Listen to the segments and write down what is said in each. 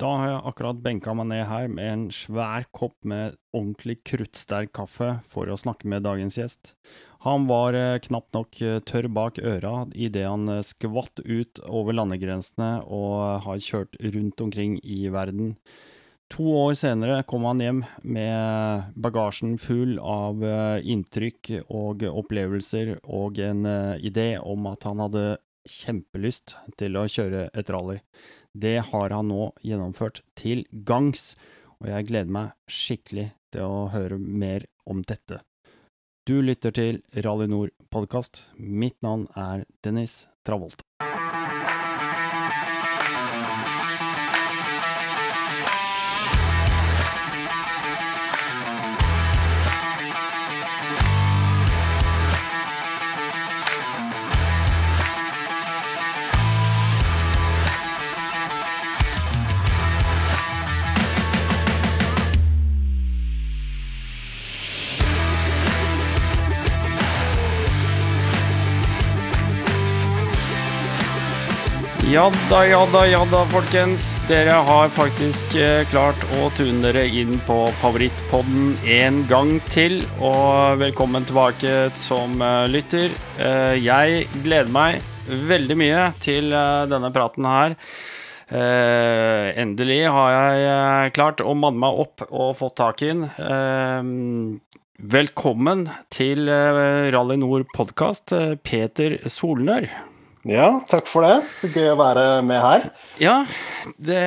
Da har jeg akkurat benka meg ned her med en svær kopp med ordentlig kruttsterk kaffe for å snakke med dagens gjest. Han var eh, knapt nok eh, tørr bak øra idet han eh, skvatt ut over landegrensene og har kjørt rundt omkring i verden. To år senere kom han hjem med bagasjen full av inntrykk og opplevelser og en idé om at han hadde kjempelyst til å kjøre et rally. Det har han nå gjennomført til gangs, og jeg gleder meg skikkelig til å høre mer om dette. Du lytter til Rally Nord podkast. Mitt navn er Dennis Travolta. Ja da, ja da, ja da, folkens. Dere har faktisk eh, klart å tune dere inn på favorittpodden en gang til. Og velkommen tilbake som eh, lytter. Eh, jeg gleder meg veldig mye til denne praten her. Endelig har jeg klart å manne meg opp og fått tak i den. Velkommen til Rally Nord podkast, Peter Solnør. Ja, takk for det. Så gøy å være med her. Ja, det,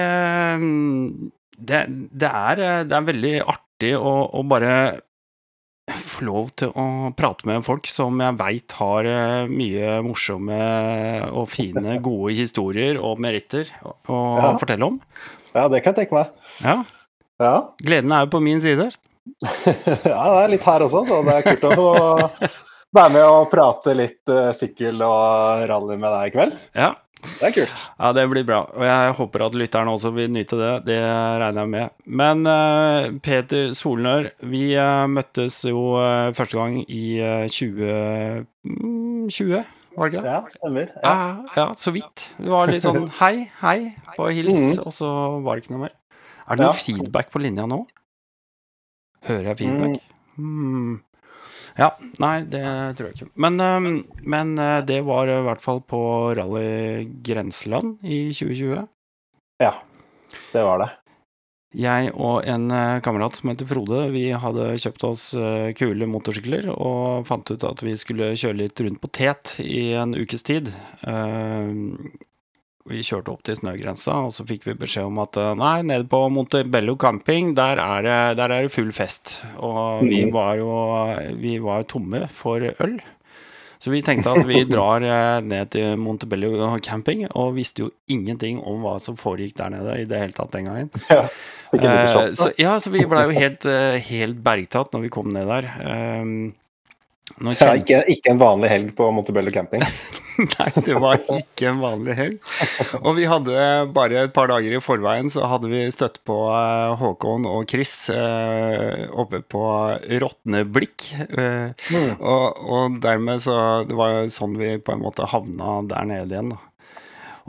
det, det, er, det er veldig artig å, å, bare få lov til å prate med folk som jeg veit har eh, mye morsomme og fine, gode historier og meritter å, å Ja. fortelle om. Ja, det kan jeg tenke meg. Ja, Ja, gleden er jo på min side. ja det er litt her også, så det er kult å få være med og prate litt uh, sykkel og rally med deg i kveld. Ja. Det er kult. Ja, det blir bra. Og jeg håper at lytterne også vil nyte det. Det regner jeg med. Men uh, Peter Solnør, vi uh, møttes jo første gang i eh, 2020, var det ikke det? Ja, stemmer. Ja. Ja, så vidt. Det var litt sånn hei, hei på hils, Mhm. og så var det ikke noe mer. Er det noe Ja. feedback på linja nå? Hører jeg feedback? Hmm. Ja, nei, det tror jeg ikke. Men, eh, men eh, det var i hvert fall på Rally Grenseland i 2020. ja, det var det. Jeg og en eh, kamerat som heter Frode, vi hadde kjøpt oss eh, kule motorsykler og fant ut at vi skulle kjøre litt rundt på tet i en ukes tid. Vi kjørte opp til snøgrensa, og så fikk vi beskjed om at eh, nei, nede på Montebello camping, der er det, der er det full fest. Og vi Mhm. var jo vi var tomme for øl. Så vi tenkte at vi drar eh, ned til Montebello camping, og visste jo ingenting om hva som foregikk der nede i det hele tatt den gangen. Ja. uh, så, ja, så vi blei jo helt, helt bergtatt når vi kom ned der. Um, nå Ja, ikke, ikke en vanlig helg på Montebello camping. Nei, det var ikke en vanlig helg. Og vi hadde bare et par dager i forveien, så hadde vi støtt på eh, Håkon og Chris eh, oppe på Råtneblikk. Eh, Mm. og, og dermed så Det var jo sånn vi på en måte havna der nede igjen, da.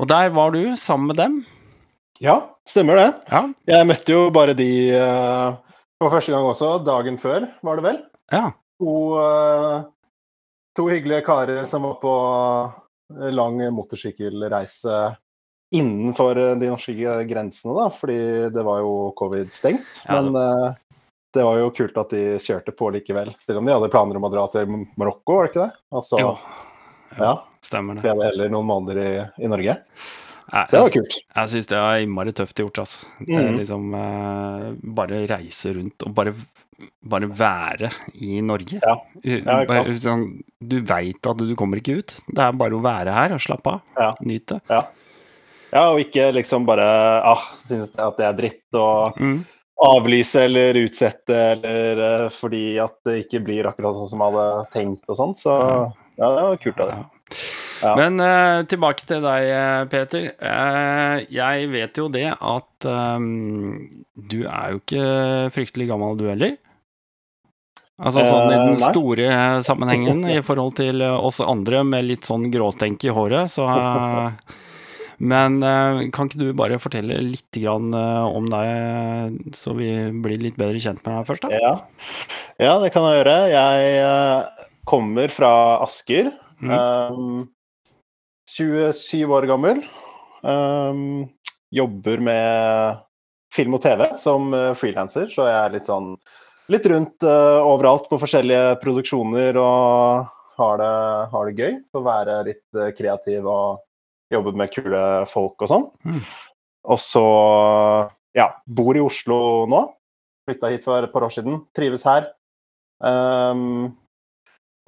Og der var du sammen med dem. Ja, stemmer det. Ja. Jeg møtte jo bare de eh, for første gang også, dagen før, var det vel? ja. Eh, to hyggelige karer som var på eh, lang motorsykkelreise innenfor eh, de norske grensene, da, fordi det var jo covid-stengt. Ja, Men eh, det var jo kult at de kjørte på likevel, selv om de hadde planer om å dra til Marokko, var det ikke det? Altså, Jo, ja, stemmer det. ble det heller noen måneder i, i Norge. Jeg, Så det var kult. jeg syns det er innmari tøft gjort, altså. Det er Mhm. liksom eh, Bare reise rundt og bare, bare være i Norge. Ja. Ja, ikke bare, sånn, du veit at du kommer ikke ut. Det er bare å være her og slappe av. Ja. Nyte. Ja, og ikke liksom bare ah, synes at det er dritt og Mm. avlyse eller utsette eller eh, fordi at det ikke blir akkurat sånn som jeg hadde tenkt og sånn. Så ja, det var kult av det. Ja. Ja. Men uh, tilbake til deg, eh, Peter. Uh, jeg vet jo det at um, du er jo ikke fryktelig gammel, du heller. Altså sånn i Eh, den nei. store sammenhengen i forhold til eh, oss andre med litt sånn gråstenk i håret, så eh, Men kan ikke du bare fortelle litt grann, om deg, så vi blir litt bedre kjent med deg først, da? Ja. ja, det kan jeg gjøre. Jeg kommer fra Asker. Mm. Um, 27 år gammel. Jobber med film og TV som frilanser, så jeg er litt sånn litt rundt uh, overalt på forskjellige produksjoner og har det, har det gøy. Får være litt uh, kreativ og jobbe med kule folk og sånn. Mm. Og så ja, bor i Oslo nå. Flytta hit for et par år siden. Trives her. Um,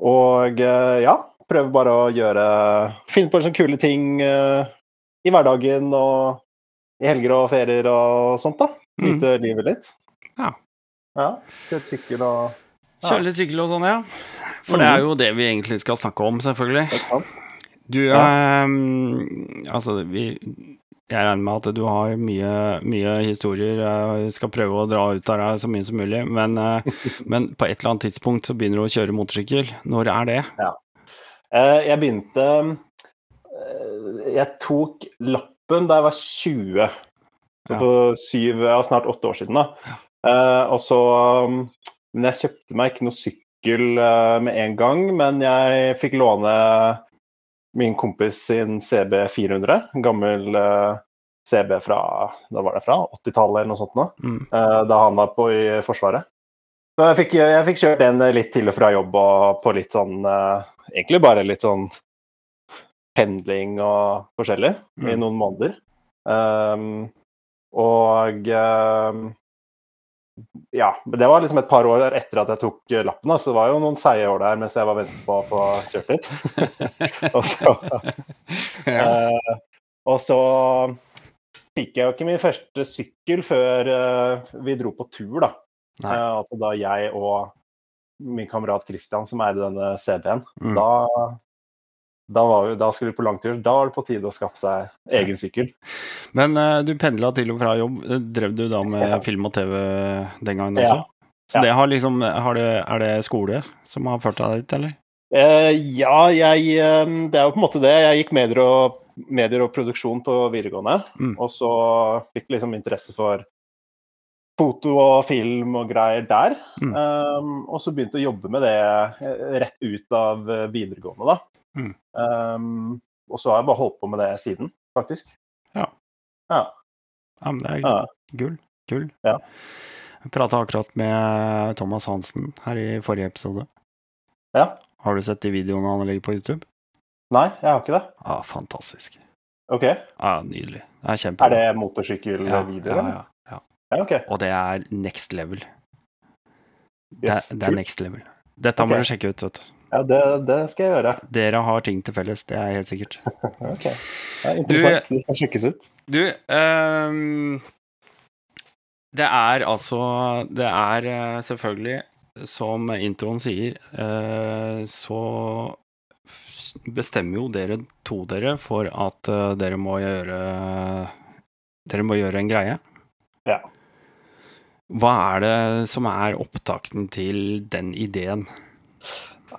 og uh, ja, prøver bare å gjøre Finne på sånne kule ting i hverdagen og i helger og ferier og sånt, da. Mm. Livet litt. Ja. Ja, Kjørt sykkel og ja, Kjøre litt sykkel og sånn, ja. For det er jo det vi egentlig skal snakke om, selvfølgelig. Ikke sant? Du, Ja. ehm, altså, vi Jeg regner med at du har mye, mye historier. Jeg skal prøve å dra ut av deg så mye som mulig, men, eh, men på et eller annet tidspunkt så begynner du å kjøre motorsykkel. Når er det? Eh, jeg begynte eh, Jeg tok lappen da jeg var 20. Så Ja. for syv, ja, snart åtte år siden, da. Eh, og så um, Men jeg kjøpte meg ikke noe sykkel eh, med en gang, men jeg fikk låne min kompis sin CB 400. En gammel eh, CB fra da var det fra 80-tallet eller noe sånt nå. Mm. eh, da han var på i Forsvaret. Så jeg fikk, jeg fikk kjørt den litt til og fra jobb og på litt sånn Egentlig bare litt sånn pendling og forskjellig i Mm. noen måneder. Um, og um, ja, det var liksom et par år etter at jeg tok eh, lappen, så det var jo noen seige år der mens jeg var ventet på å få kjørt litt. og så uh, og så fikk jeg jo ikke min første sykkel før uh, vi dro på tur, da. Eh, altså da jeg og min kamerat Christian, som eide denne CB-en, Mm. da, da, var vi, da skulle vi på langtur. Da var det på tide å skaffe seg egen sykkel. Men uh, du pendla til og fra jobb. Drev du da med Ja. film og TV den gangen Ja. også? Så Ja. det har liksom har det, Er det skole som har ført deg dit, eller? Uh, ja, jeg eh, Det er jo på en måte det. Jeg gikk medier og, medier og produksjon på videregående. Mm. Og så fikk liksom interesse for foto og film og greier der. Mm. Um, og så begynte å jobbe med det rett ut av videregående, da. Mm. Um, og så har jeg bare holdt på med det siden, faktisk. Ja. Ja. Ja, men det er ja. gull. Gull. Ja. Jeg prata akkurat med Thomas Hansen her i forrige episode. ja. Har du sett de videoene han legger på YouTube? Nei, jeg har ikke det. Ja, fantastisk. OK. Ja, nydelig. Det er kjempebra. Er det motorsykkelvideoer? ja, ja, ja. ja, OK. Og det er next level. Det, Yes. er- det er next level. Dette må du sjekke ut, vet du. Ja, det, det skal jeg gjøre. Dere har ting til felles, det er helt sikkert. Ok. Det er interessant. Det skal sjekkes ut. Du, um, det er altså Det er eh, selvfølgelig, som introen sier, uh, så bestemmer jo dere to dere for at uh, dere må gjøre Dere må gjøre en greie. Ja. Hva er det som er opptakten til den ideen?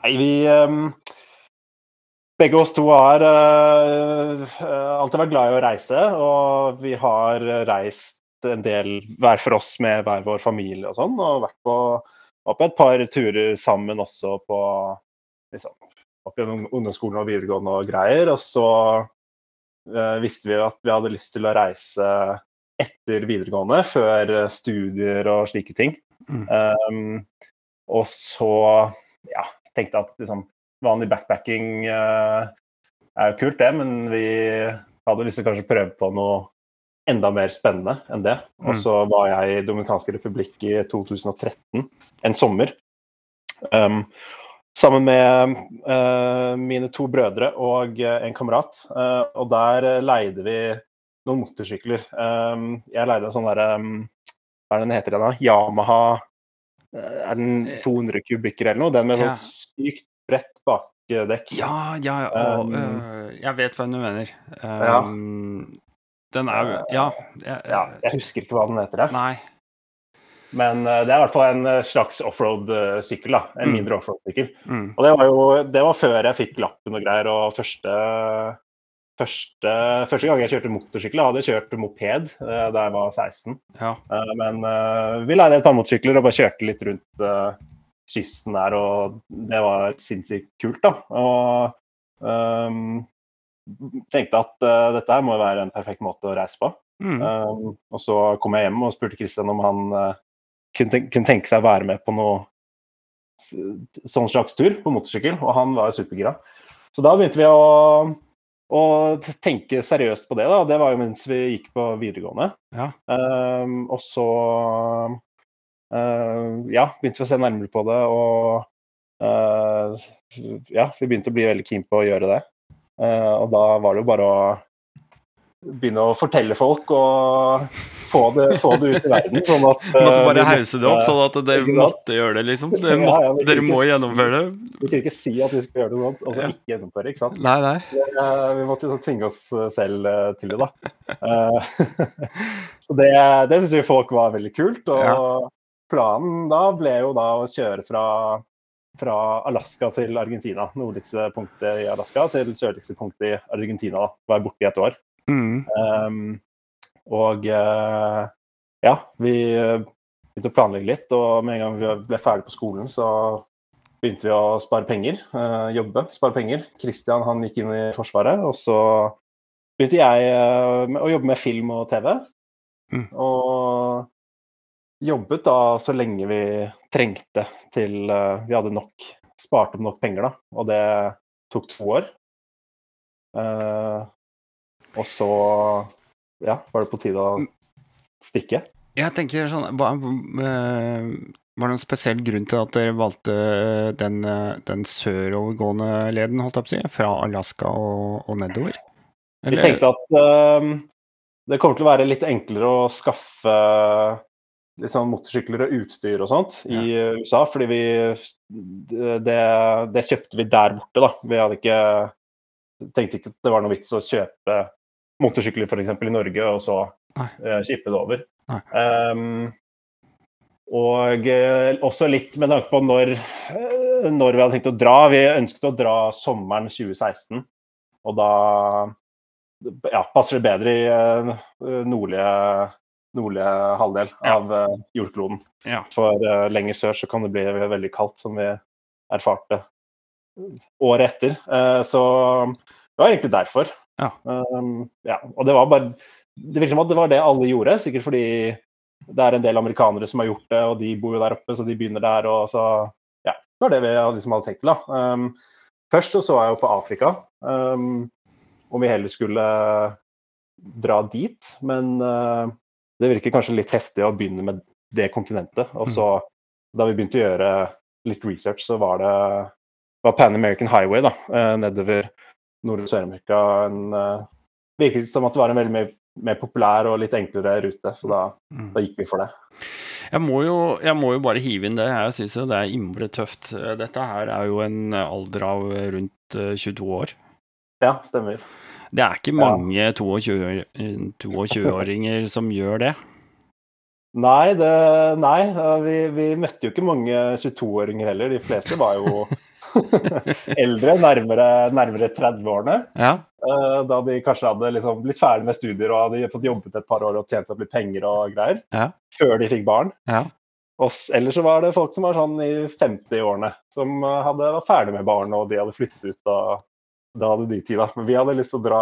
Nei, vi ehm, Begge oss to har eh, alltid vært glad i å reise, og vi har reist en del hver for oss med hver vår familie og sånn, og vært på, på et par turer sammen også på liksom, opp gjennom ungdomsskolen og videregående og greier. Og så uh, visste vi at vi hadde lyst til å reise etter videregående, før studier og slike ting. Mm. Um, og så ja, tenkte at liksom, vanlig backpacking eh, er jo kult, det, men vi hadde lyst til å kanskje prøve på noe enda mer spennende enn det. Og Mm. så var jeg i Dominikanske republikk i 2013, en sommer. Um, sammen med uh, mine to brødre og uh, en kamerat. Uh, og der leide vi noen motorsykler. Um, jeg leide en sånn derre um, Hva er det den heter igjen, da? Yamaha Er den 200 kubikker eller noe? Den med Ja. sånn sykt bredt bakdekk. Ja, ja, og, Um, øh, jeg vet hva du mener. Ja. Um, Den er jo Ja. jeg- Ja, jeg husker ikke hva den heter. jeg. Nei. Men uh, det er i hvert fall en eh, slags offroad-sykkel. da, En Mm. mindre offroad-sykkel. Mm. Og det var jo det var før jeg fikk lappen og greier, og første første, første gang jeg kjørte motorsykkel. Jeg hadde kjørt moped uh, da jeg var 16. Ja. Uh, men uh, vi leide et par motorsykler og bare kjørte litt rundt kysten der, og det var sinnssykt kult, da. Og um, tenkte at dette her må være en perfekt måte å reise på. Mm. Um, og så kom jeg hjem og spurte Christian om han kunne, tenke, kunne tenke seg å være med på noe sånn slags tur på motorsykkel, og han var supergira. Så da begynte vi å, å, tenke seriøst på det. da, Det var jo mens vi gikk på videregående. Ja. Um, og så uh, ja, begynte vi å se nærmere på det, og uh, ja, vi begynte å bli veldig keen på å gjøre det. Uh, og da var det jo bare å begynne å fortelle folk og få det, få det ut i verden. Sånn at, måtte bare uh, hause det opp, sånn at dere måtte gjøre det, liksom. Dere, må, ja, vi dere må ikke gjennomføre det. Vi kunne ikke si at vi skulle gjøre det noe og så Ja. ikke gjennomføre. ikke sant? Nei, nei. Eh, vi måtte jo tvinge oss eh, selv eh, til det, da. Eh, så det, det syns vi folk var veldig kult. Og planen da ble jo da å kjøre fra, fra Alaska til Argentina. Nordligste punktet i Alaska til sørligste punktet i Argentina. var Være borte i et år. Mm. Um, og uh, ja, vi eh, begynte å planlegge litt, og med en gang vi ble ferdig på skolen, så begynte vi å spare penger. Uh, jobbe, spare penger. Christian han gikk inn i Forsvaret, og så begynte jeg uh, å jobbe med film og TV. Mm. Og jobbet da så lenge vi trengte til uh, vi hadde nok, spart opp nok penger, da. Og det tok to år. Eh, og så ja, var det på tide å stikke. Jeg tenker sånn hva, eh, Var det noen spesiell grunn til at dere valgte den, eh, den sørovergående leden, holdt jeg på å si, fra Alaska og, og nedover? Vi tenkte at um, det kommer til å være litt enklere å skaffe sånn motorsykler og utstyr og sånt i USA, fordi vi det, det kjøpte vi der borte, da. Vi hadde ikke tenkte ikke at det var noe vits å kjøpe motorsykler f.eks. i Norge, og så uh, det over. Ehm, og uh, også litt med tanke på når, uh, når vi hadde tenkt å dra. Vi ønsket å dra sommeren 2016, og da ja, passer det bedre i uh, nordlige, nordlige halvdel Ja. av uh, jordkloden. Ja. For uh, lenger sør så kan det bli veldig kaldt, som vi erfarte året etter. Så det var egentlig derfor. Ja. Um, ja. Og det var bare Det virker som at det var det alle gjorde, sikkert fordi det er en del amerikanere som har gjort det, og de bor jo der oppe, så de begynner der. og så, ja, Det var det vi liksom hadde tenkt til. da. Um, først så, så jeg jo på Afrika, um, om vi heller skulle dra dit. Men uh, det virker kanskje litt heftig å begynne med det kontinentet. Og så, da vi begynte å gjøre litt research, så var det var Pan American Highway da, uh, nedover Nord- og Sør-Amerika. en, uh, Virket som at det var en veldig mer, mer populær og litt enklere rute, så da, Mm. da gikk vi for det. Jeg må, jo, jeg må jo bare hive inn det. Jeg syns jo det er innmari tøft. Dette her er jo en alder av rundt eh, 22 år. Ja, stemmer. Det er ikke mange 22 22-åringer som gjør det. Nei, det, nei vi, vi møtte jo ikke mange 22-åringer heller. De fleste var jo eldre, nærmere, nærmere 30-årene. Ja. Uh, da de kanskje hadde liksom blitt ferdig med studier og hadde fått jobbet et par år og tjent opp litt penger og greier. Ja. Før de fikk barn. ja. Og ellers så var det folk som var sånn i 50-årene, som uh, hadde, var ferdig med barn og de hadde flyttet ut. og Da hadde de tida. Men vi hadde lyst til å dra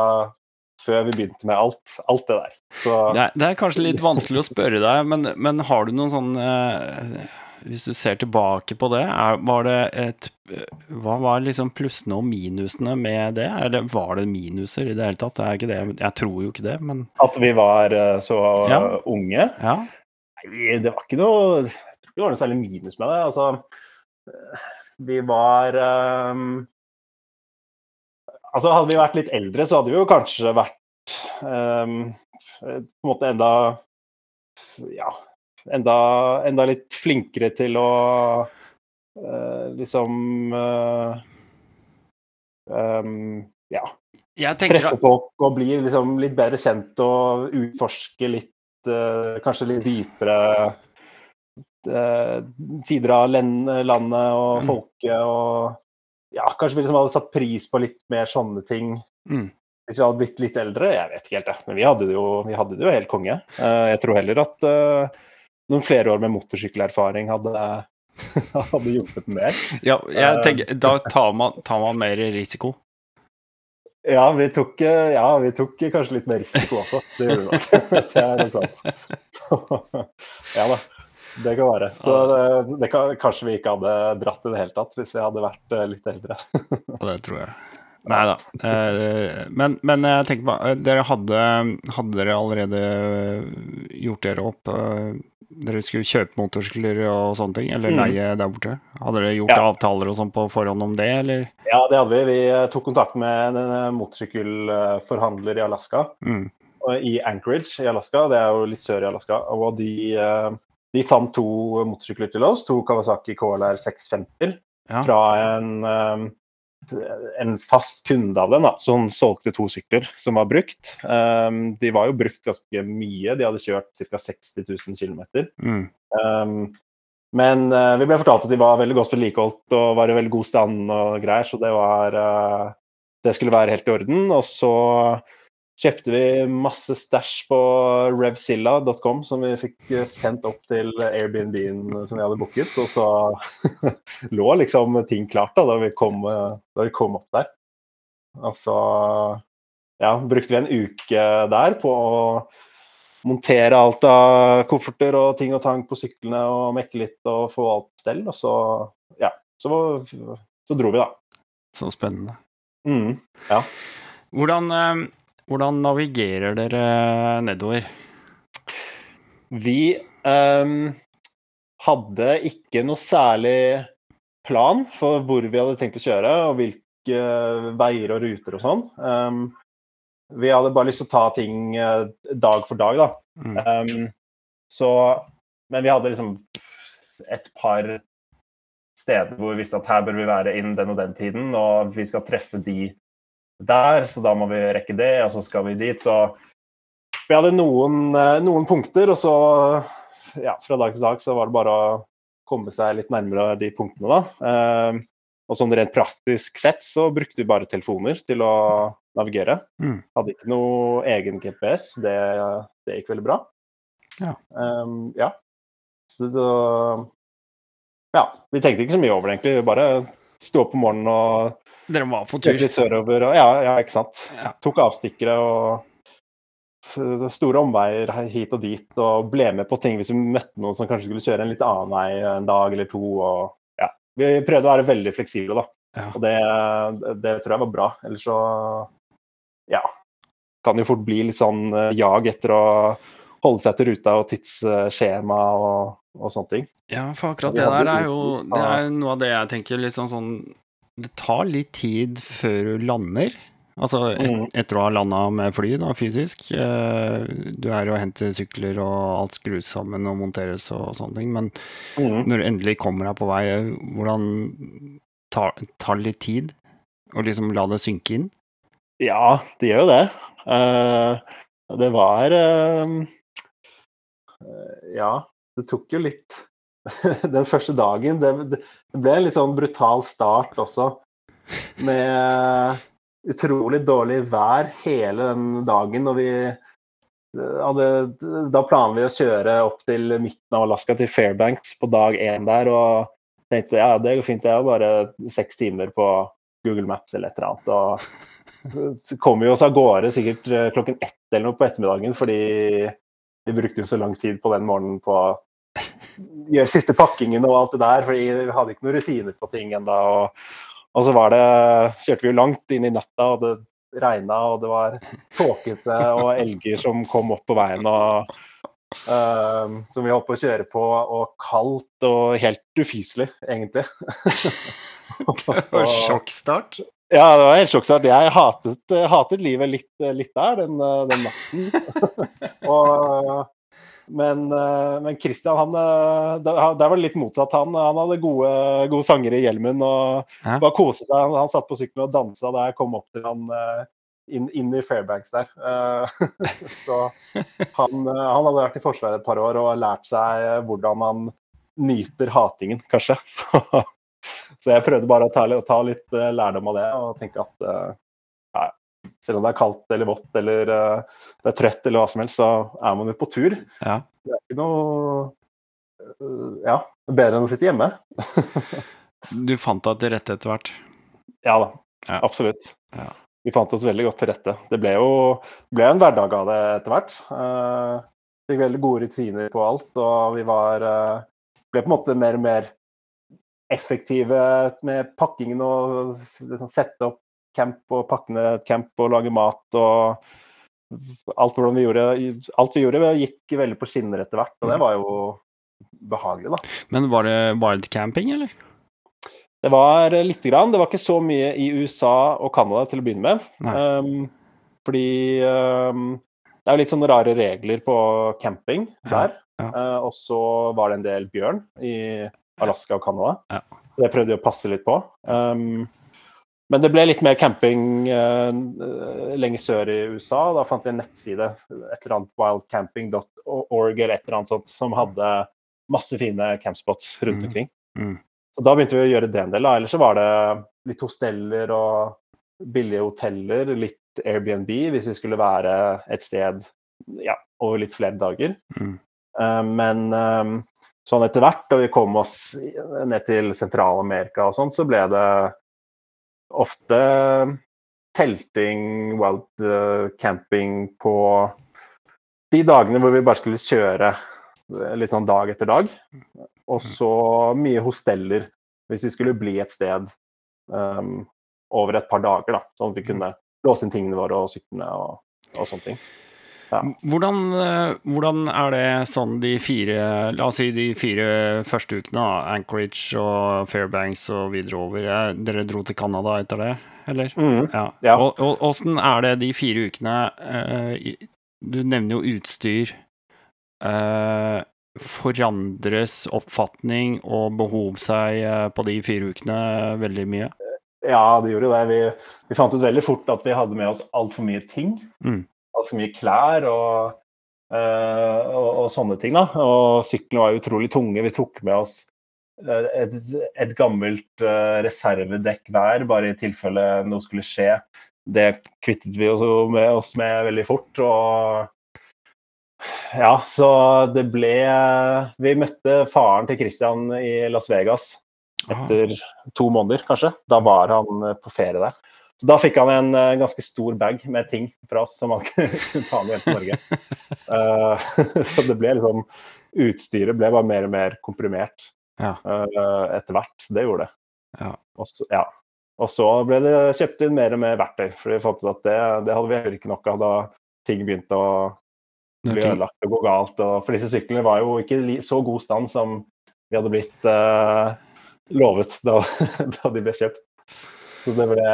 før vi begynte med alt, alt det der. Så Det er, det er kanskje litt vanskelig å spørre deg, men, men har du noen sånn eh, Hvis du ser tilbake på det, er, var det et Hva var liksom plussene og minusene med det? Eller var det minuser i det hele tatt? Det er ikke det. Jeg tror jo ikke det, men at vi var uh, så Ja. unge ja. Nei, det var ikke noe Jeg tror ikke det var noe særlig minus med det. Altså, eh, vi var um, Altså, hadde vi vært litt eldre, så hadde vi jo kanskje vært eh, på en måte enda Ja, enda, enda litt flinkere til å uh, liksom uh, um, Ja, treffe folk og bli liksom litt bedre kjent og utforske litt uh, Kanskje litt dypere sider av landet og Mm. folket og ja, Kanskje vi liksom hadde satt pris på litt mer sånne ting Mm. Hvis vi hadde blitt litt eldre, jeg vet ikke helt, det. Men vi hadde det jo, vi hadde det jo helt konge. Jeg tror heller at noen flere år med motorsykkelerfaring hadde, hadde hjulpet mer. Ja, jeg tenker, da tar man, tar man mer risiko. Ja vi, tok, ja, vi tok kanskje litt mer risiko også. Det gjorde vi nok. Det er nok sant. Så, ja da. Det kan være. Så det, det kan, kanskje vi ikke hadde dratt i det hele tatt hvis vi hadde vært litt eldre. det tror jeg. Nei da. Eh, men, men, jeg tenker på eh, Dere hadde, hadde dere allerede gjort dere opp eh, Dere skulle kjøpe motorsykler og sånne ting, eller mm. leie der borte? Hadde dere gjort ja. avtaler og sånn på forhånd om det, eller? Ja, det hadde vi. Vi tok kontakt med en motorsykkelforhandler i Alaska. Mm. I Anchorage i Alaska, det er jo litt sør i Alaska. Og de, de fant to motorsykler til oss, to Kawasaki KLR 650 ja. fra en en fast kunde av den, da, som solgte to sykler som var brukt. Um, de var jo brukt ganske mye, de hadde kjørt ca. 60 000 km. Mm. Um, men uh, vi ble fortalt at de var veldig godt vedlikeholdt og var i veldig god stand og greier, så det var uh, Det skulle være helt i orden. Og så kjøpte vi masse stæsj på revzilla.com som vi fikk eh, sendt opp til Airbnb-en som vi hadde booket. Og så lå liksom ting klart da, da, vi kom, eh, da vi kom opp der. Og så ja, brukte vi en uke der på å montere alt av kofferter og ting og tang på syklene og mekke litt og få alt på stell. Og så, ja, så, så dro vi, da. Så spennende. Mm, ja. Hvordan eh, hvordan navigerer dere nedover? Vi um, hadde ikke noe særlig plan for hvor vi hadde tenkt å kjøre, og hvilke veier og ruter og sånn. Um, vi hadde bare lyst til å ta ting uh, dag for dag, da. Mm. Um, så Men vi hadde liksom et par steder hvor vi visste at her bør vi være innen den og den tiden, og vi skal treffe de der, så da må vi rekke det, og så skal vi dit. Så vi hadde noen, eh, noen punkter, og så ja, fra dag til dag så var det bare å komme seg litt nærmere de punktene, da. Eh, og sånn rent praktisk sett så brukte vi bare telefoner til å navigere. Mm. Hadde ikke noe egen GPS, det, det gikk veldig bra. Ja. Um, ja. Så det, ja. Vi tenkte ikke så mye over det, egentlig. Vi bare sto opp om morgenen og dere var på tur? Litt sørover, og, ja, ja, ikke sant. Ja. Tok avstikkere og store omveier hit og dit, og ble med på ting hvis vi møtte noen som kanskje skulle kjøre en litt annen vei en dag eller to. og ja, Vi prøvde å være veldig fleksible, da. Ja. Og det, det, tror jeg var bra. Ellers så ja, kan jo fort bli litt sånn eh, jag etter å holde seg til ruta og tidsskjema og, og sånne ting. Ja, for akkurat det der er jo det er noe av det jeg tenker litt sånn, sånn det tar litt tid før du lander. Altså et, mm. etter å ha landa med fly, da, fysisk. Eh, du er og henter sykler, og alt skrus sammen og monteres og sånne ting. Men mm. når du endelig kommer deg på vei, hvordan tar, tar det litt tid å liksom la det synke inn? Ja, det gjør jo det. Uh, det var uh, Ja, det tok jo litt den første dagen. Det, det, ble en litt sånn brutal start også. Med utrolig dårlig vær hele den dagen. Og vi hadde, da planla vi å kjøre opp til midten av Alaska, til Fairbanks, på dag én der. Og tenkte ja, det går fint, det er bare seks timer på Google Maps eller et eller annet. Og så kom vi oss av gårde sikkert klokken ett eller noe på ettermiddagen, fordi vi brukte jo så lang tid på den morgenen på gjøre siste pakkingen og alt det der, fordi vi hadde ikke noen rutiner på ting ennå. Og, og, så var det, kjørte vi jo langt inn i natta, og det regna, og det var tåkete og elger som kom opp på veien. og uh, Som vi holdt på å kjøre på, og kaldt og helt ufyselig, egentlig. det var sjokkstart? Ja, det var helt sjokkstart. Jeg hatet, hatet livet litt, litt der den, den natten. og men, eh, men Christian, han, eh, der var det litt motsatt. Han, han hadde gode, gode sanger i hjelmen og Hæ? bare koste seg. Han, han satt på sykkelen og dansa da jeg kom opp til han eh, inn, inn i Fairbanks der. Så han, han, hadde vært i Forsvaret et par år og lært seg hvordan man nyter hatingen, kanskje. Så, så jeg prøvde bare å ta, ta, litt lærdom av det og tenke at ja, selv om det er kaldt eller vått eller uh, det er trøtt eller hva som helst, så er man jo på tur. Ja. Det er ikke noe uh, ja, bedre enn å sitte hjemme. du fant deg til rette etter hvert? Ja da, ja. absolutt. Ja. Vi fant oss veldig godt til rette. Det ble jo ble en hverdag av det etter hvert. Uh, fikk veldig gode rutiner på alt, og vi var ble på en måte mer og mer effektive med pakkingen og liksom sette opp camp og pakke ned et camp og lage mat og alt, vi gjorde, alt vi gjorde, gikk veldig på skinner etter hvert, og det var jo behagelig, da. Men var det wild camping, eller? Det var lite grann. Det var ikke så mye i USA og Canada til å begynne med. Um, fordi um, det er jo litt sånne rare regler på camping der. Ja, ja. Uh, og så var det en del bjørn i Alaska og Canada. Ja. Det prøvde jeg å passe litt på. Um, men det ble litt mer camping uh, lenger sør i USA. Da fant jeg en nettside, et eller annet wildcamping.org eller et eller annet sånt, som hadde masse fine campspots rundt mm. omkring. Mm. Mm. Så da begynte vi å gjøre det en del. Ellers så var det litt hosteller og billige hoteller, litt Airbnb hvis vi skulle være et sted ja, over litt flere dager. Mm. Uh, men um, sånn etter hvert, da vi kom oss ned til Sentral-Amerika og sånn, så ble det ofte telting, wild uh, camping på de dagene hvor vi bare skulle kjøre eh, litt sånn dag etter dag. Og så mye hosteller hvis vi skulle bli et sted um, over et par dager, da. Sånn at vi kunne låse inn tingene våre og syklene og, og sånne ting. Ja. Hvordan, eh, hvordan, er det sånn de fire La oss si de fire første ukene, Anchorage og Fairbanks og videre over. Dere dro til Canada etter det, eller? Mm, ja. ja. Og, og åssen er det de fire ukene eh, Du nevner jo utstyr. Eh, forandres oppfatning og behov seg på de fire ukene veldig mye? Ja, det gjorde det. Vi, vi fant ut veldig fort at vi hadde med oss altfor mye ting. Mm altfor mye klær og, uh, og, og, sånne ting. da. Og syklene var utrolig tunge. Vi tok med oss uh, et, et, gammelt uh, reservedekk hver, bare i tilfelle noe skulle skje. Det kvittet vi med oss med veldig fort. og ja, så det ble Vi møtte faren til Christian i Las Vegas etter to måneder, kanskje. Da var han på ferie der. Så da fikk han en uh, ganske stor bag med ting fra oss som han kunne ta med hjem til Norge. Uh, så det ble liksom Utstyret ble bare mer og mer komprimert ja. uh, etter hvert. Det gjorde det. Ja. Og, så, ja. og, så, ble det kjøpt inn mer og mer verktøy, for vi fant ut at det, det hadde vi heller ikke nok av da ting begynte å bli ødelagt og gå galt. Og, for disse syklene var jo ikke i så god stand som vi hadde blitt lovet da, da de ble kjøpt. Så det ble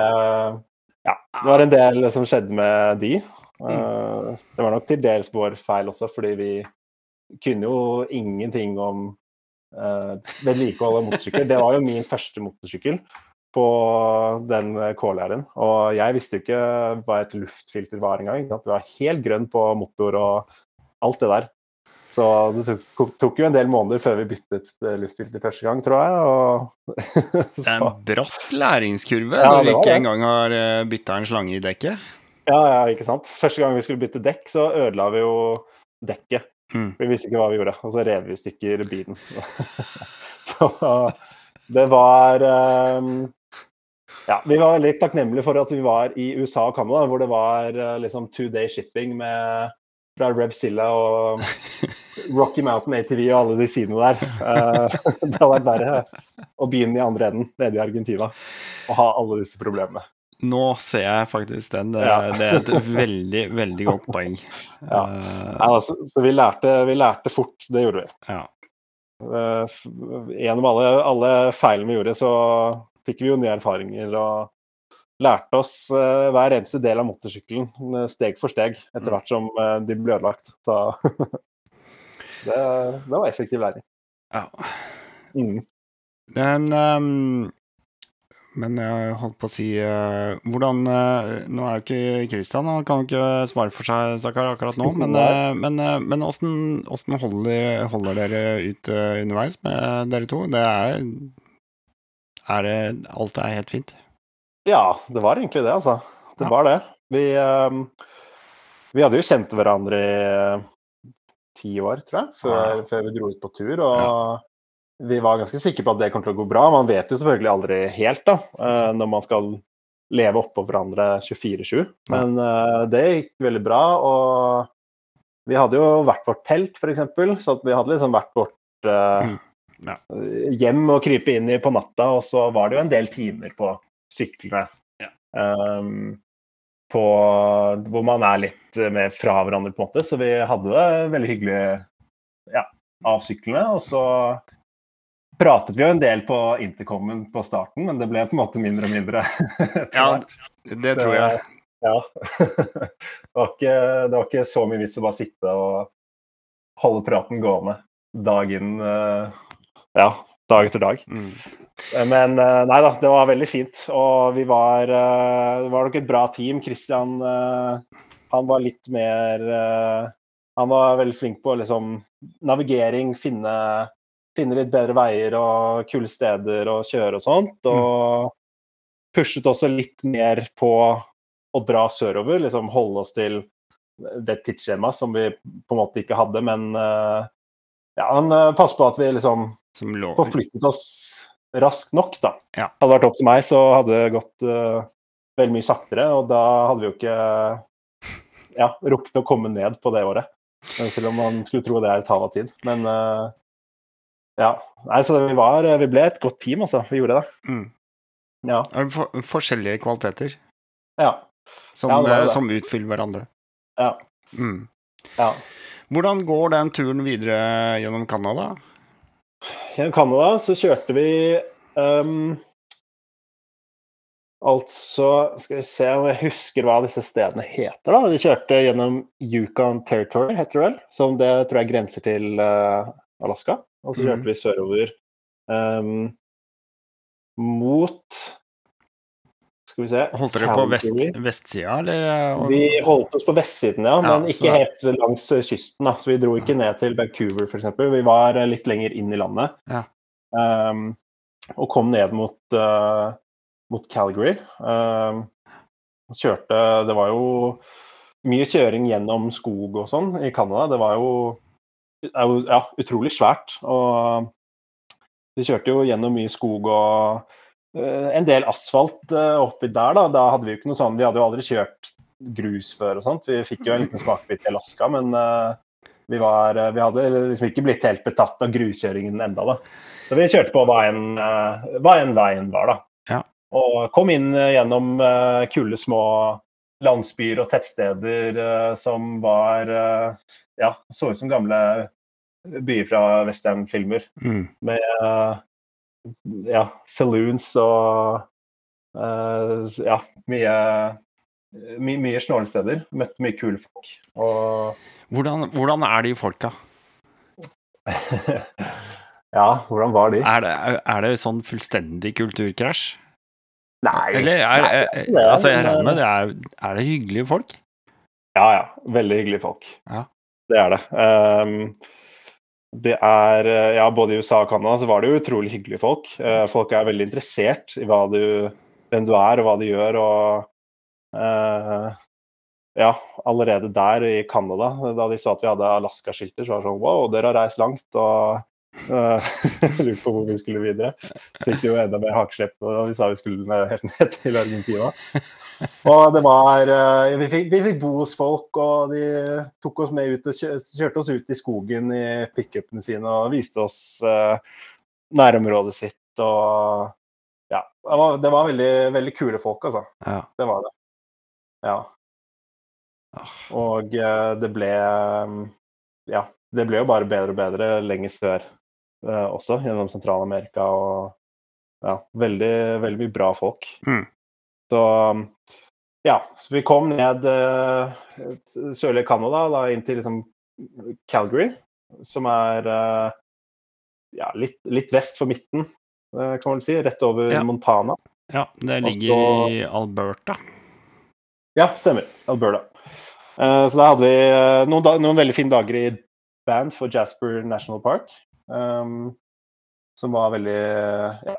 Ja, det var en del som skjedde med de. Mm. Det var nok til dels vår feil også, fordi vi kunne jo ingenting om uh, vedlikehold av motorsykkel. Det var jo min første motorsykkel på den K-læren. Og jeg visste jo ikke hva et luftfilter var engang. Det var helt grønn på motor og alt det der. Så det tok, tok, jo en del måneder før vi byttet eh, luftfilter første gang, tror jeg. Det er en bratt læringskurve ja, når du ikke engang har eh, bytta en slange i dekket. Ja, ja, ikke sant. Første gang vi skulle bytte dekk, så ødela vi jo dekket. Mm. Vi visste ikke hva vi gjorde, og så rev vi i stykker bilen. så det var um... Ja, vi var veldig takknemlige for at vi var i USA og Canada, hvor det var liksom two day shipping med fra Revzilla og Rocky Mountain ATV og alle de sidene der. Uh, det hadde vært verre å begynne i andre enden, nede i Argentina, og ha alle disse problemene. Nå ser jeg faktisk den. Det, ja. det er et veldig, veldig godt poeng. Ja. Uh, altså, så vi lærte, vi lærte, fort, det gjorde vi. Ja. Uh, gjennom alle, alle feilene vi gjorde, så fikk vi jo nye erfaringer og lærte oss uh, hver eneste del av motorsykkelen uh, steg for steg etter mm. hvert som uh, de ble ødelagt. Så det, det, var effektiv læring. Ja. Mm. Men, um, men jeg holdt på å si Hvordan Nå er jo ikke Kristian, han kan jo ikke svare for seg stakkar akkurat nå, men, men, men åssen holder, holder, dere ut underveis med dere to? Det er, er det, Alt er helt fint? Ja, det var egentlig det, altså. Det ja. var det. Vi, um, vi hadde jo kjent hverandre i eh, ti år, tror jeg, før, ja. før vi dro ut på tur. Og vi var ganske sikre på at det kommer til å gå bra. Man vet jo selvfølgelig aldri helt da, eh, når man skal leve oppå hverandre 24-7. Men eh, det gikk veldig bra. Og vi hadde jo hvert vårt telt, f.eks., så vi hadde liksom hvert vårt Mm. Ja. hjem å krype inn i på natta, og så var det jo en del timer på syklene. Ja. Um, på, hvor man er litt eh, mer fra hverandre, på en måte. Så vi hadde det veldig hyggelig ja, av syklene. Og så pratet vi jo en del på intercomen på starten, men det ble på en måte mindre og mindre. Ja, det tror jeg. Ja. det, var ikke, det var ikke så mye vits å bare sitte og holde praten gående dag inn eh, Ja, dag etter dag. Mm. Men eh, nei da, det var veldig fint. Og vi var eh, Det var nok et bra team. Christian eh, han var litt mer Han var veldig flink på liksom navigering, finne, finne litt bedre veier og kule steder å kjøre og sånt. Og pushet også litt mer på å dra sørover, liksom holde oss til det tidsskjemaet som vi på en måte ikke hadde, men ja, han passet på at vi liksom Som lå forflyttet oss raskt nok, da. Ja. Hadde det vært opp til meg, så hadde det gått uh, veldig mye saktere, og da hadde vi jo ikke ja, rukket å komme ned på det året. Selv om man skulle tro det er et hav av tid. Men uh, ja. Nei, så vi var Vi ble et godt team, altså. Vi gjorde det. mm. Ja. For, Forskjellige kvaliteter Ja. som, Ja, det eh, det. som utfyller hverandre. Ja. Mm. ja. Hvordan går den turen videre gjennom Canada? Gjennom Canada så kjørte vi um, Altså, skal vi se om jeg husker hva disse stedene heter, da. Vi kjørte gjennom Yukon Territory, heter det vel. Som det tror jeg grenser til uh, Alaska. Og så kjørte mm. vi sørover um, mot Skal vi se Holdt dere på vest, vestsida, eller? Vi holdt oss på vestsiden, ja, Ja, men ikke helt langs eh, kysten. da, Så vi dro ikke ned til Vancouver, f.eks. Vi var eh, litt lenger inn i landet. Ja. Um, og kom ned mot, uh, mot Calgary. Um, kjørte Det var jo mye kjøring gjennom skog og sånn i Canada. Det var jo, ja, utrolig svært. Og vi kjørte jo gjennom mye skog og eh, en del asfalt eh, oppi der, da. Da hadde vi jo ikke noe sånn Vi hadde jo aldri kjørt grus før og sånt. Vi fikk jo en liten smakebit i Alaska, men eh, vi, var, eh, vi hadde liksom ikke blitt helt betatt av gruskjøringen enda, da. Så vi kjørte på hva enn eh, veien var, da. Ja. Og kom inn eh, gjennom eh, kule små landsbyer og tettsteder eh, som var eh, Ja, så ut som gamle byer fra westernfilmer Mm. med eh, ja, saloons og uh, ja, mye, my, mye snålesteder. Møtt mye kule folk. Og Hvordan, hvordan er de folka? ja, hvordan var de? Er det, er det sånn fullstendig kulturkrasj? Nei, Eller er, nei, er, er altså, jeg regner med det er, er det hyggelige folk? Ja, ja. Veldig hyggelige folk. Ja. Det er det. Ehm, det er eh, Ja, både i USA og Canada så var det jo utrolig hyggelige folk. Eh, folk er veldig interessert i du, hvem du er og hva du gjør, og eh, Ja, allerede der i Canada, da de sa at vi hadde Alaska-skilter, så var det sånn Wow, dere har reist langt, og lurte på hvor vi skulle videre. Fikk de jo enda mer hakeslepp da vi sa vi skulle helt ned til Argentina. Og det var eh, vi fikk, vi fikk bo hos folk, og de tok oss med ut og kjø, kjørte oss ut i skogen i pickupene sine og viste oss eh, nærområdet sitt og Ja. Det var, det var veldig, veldig kule folk, altså. Ja. Det var det. Ja. Og eh, det ble eh, Ja, det ble jo bare bedre og bedre lenger sør eh, også, gjennom Sentral-Amerika og Ja, veldig, veldig mye bra folk. Mm. Så ja, så vi kom ned eh, sørlige Canada, da inn til liksom Calgary, som er eh, ja, litt, litt vest for midten, eh, kan man vel si. Rett over Ja. Montana. ja, det ligger Også, i Alberta. Ja, stemmer. Alberta. Eh, så da hadde vi eh, noen, noen veldig fine dager i band for Jasper National Park. Ehm, som var veldig ja,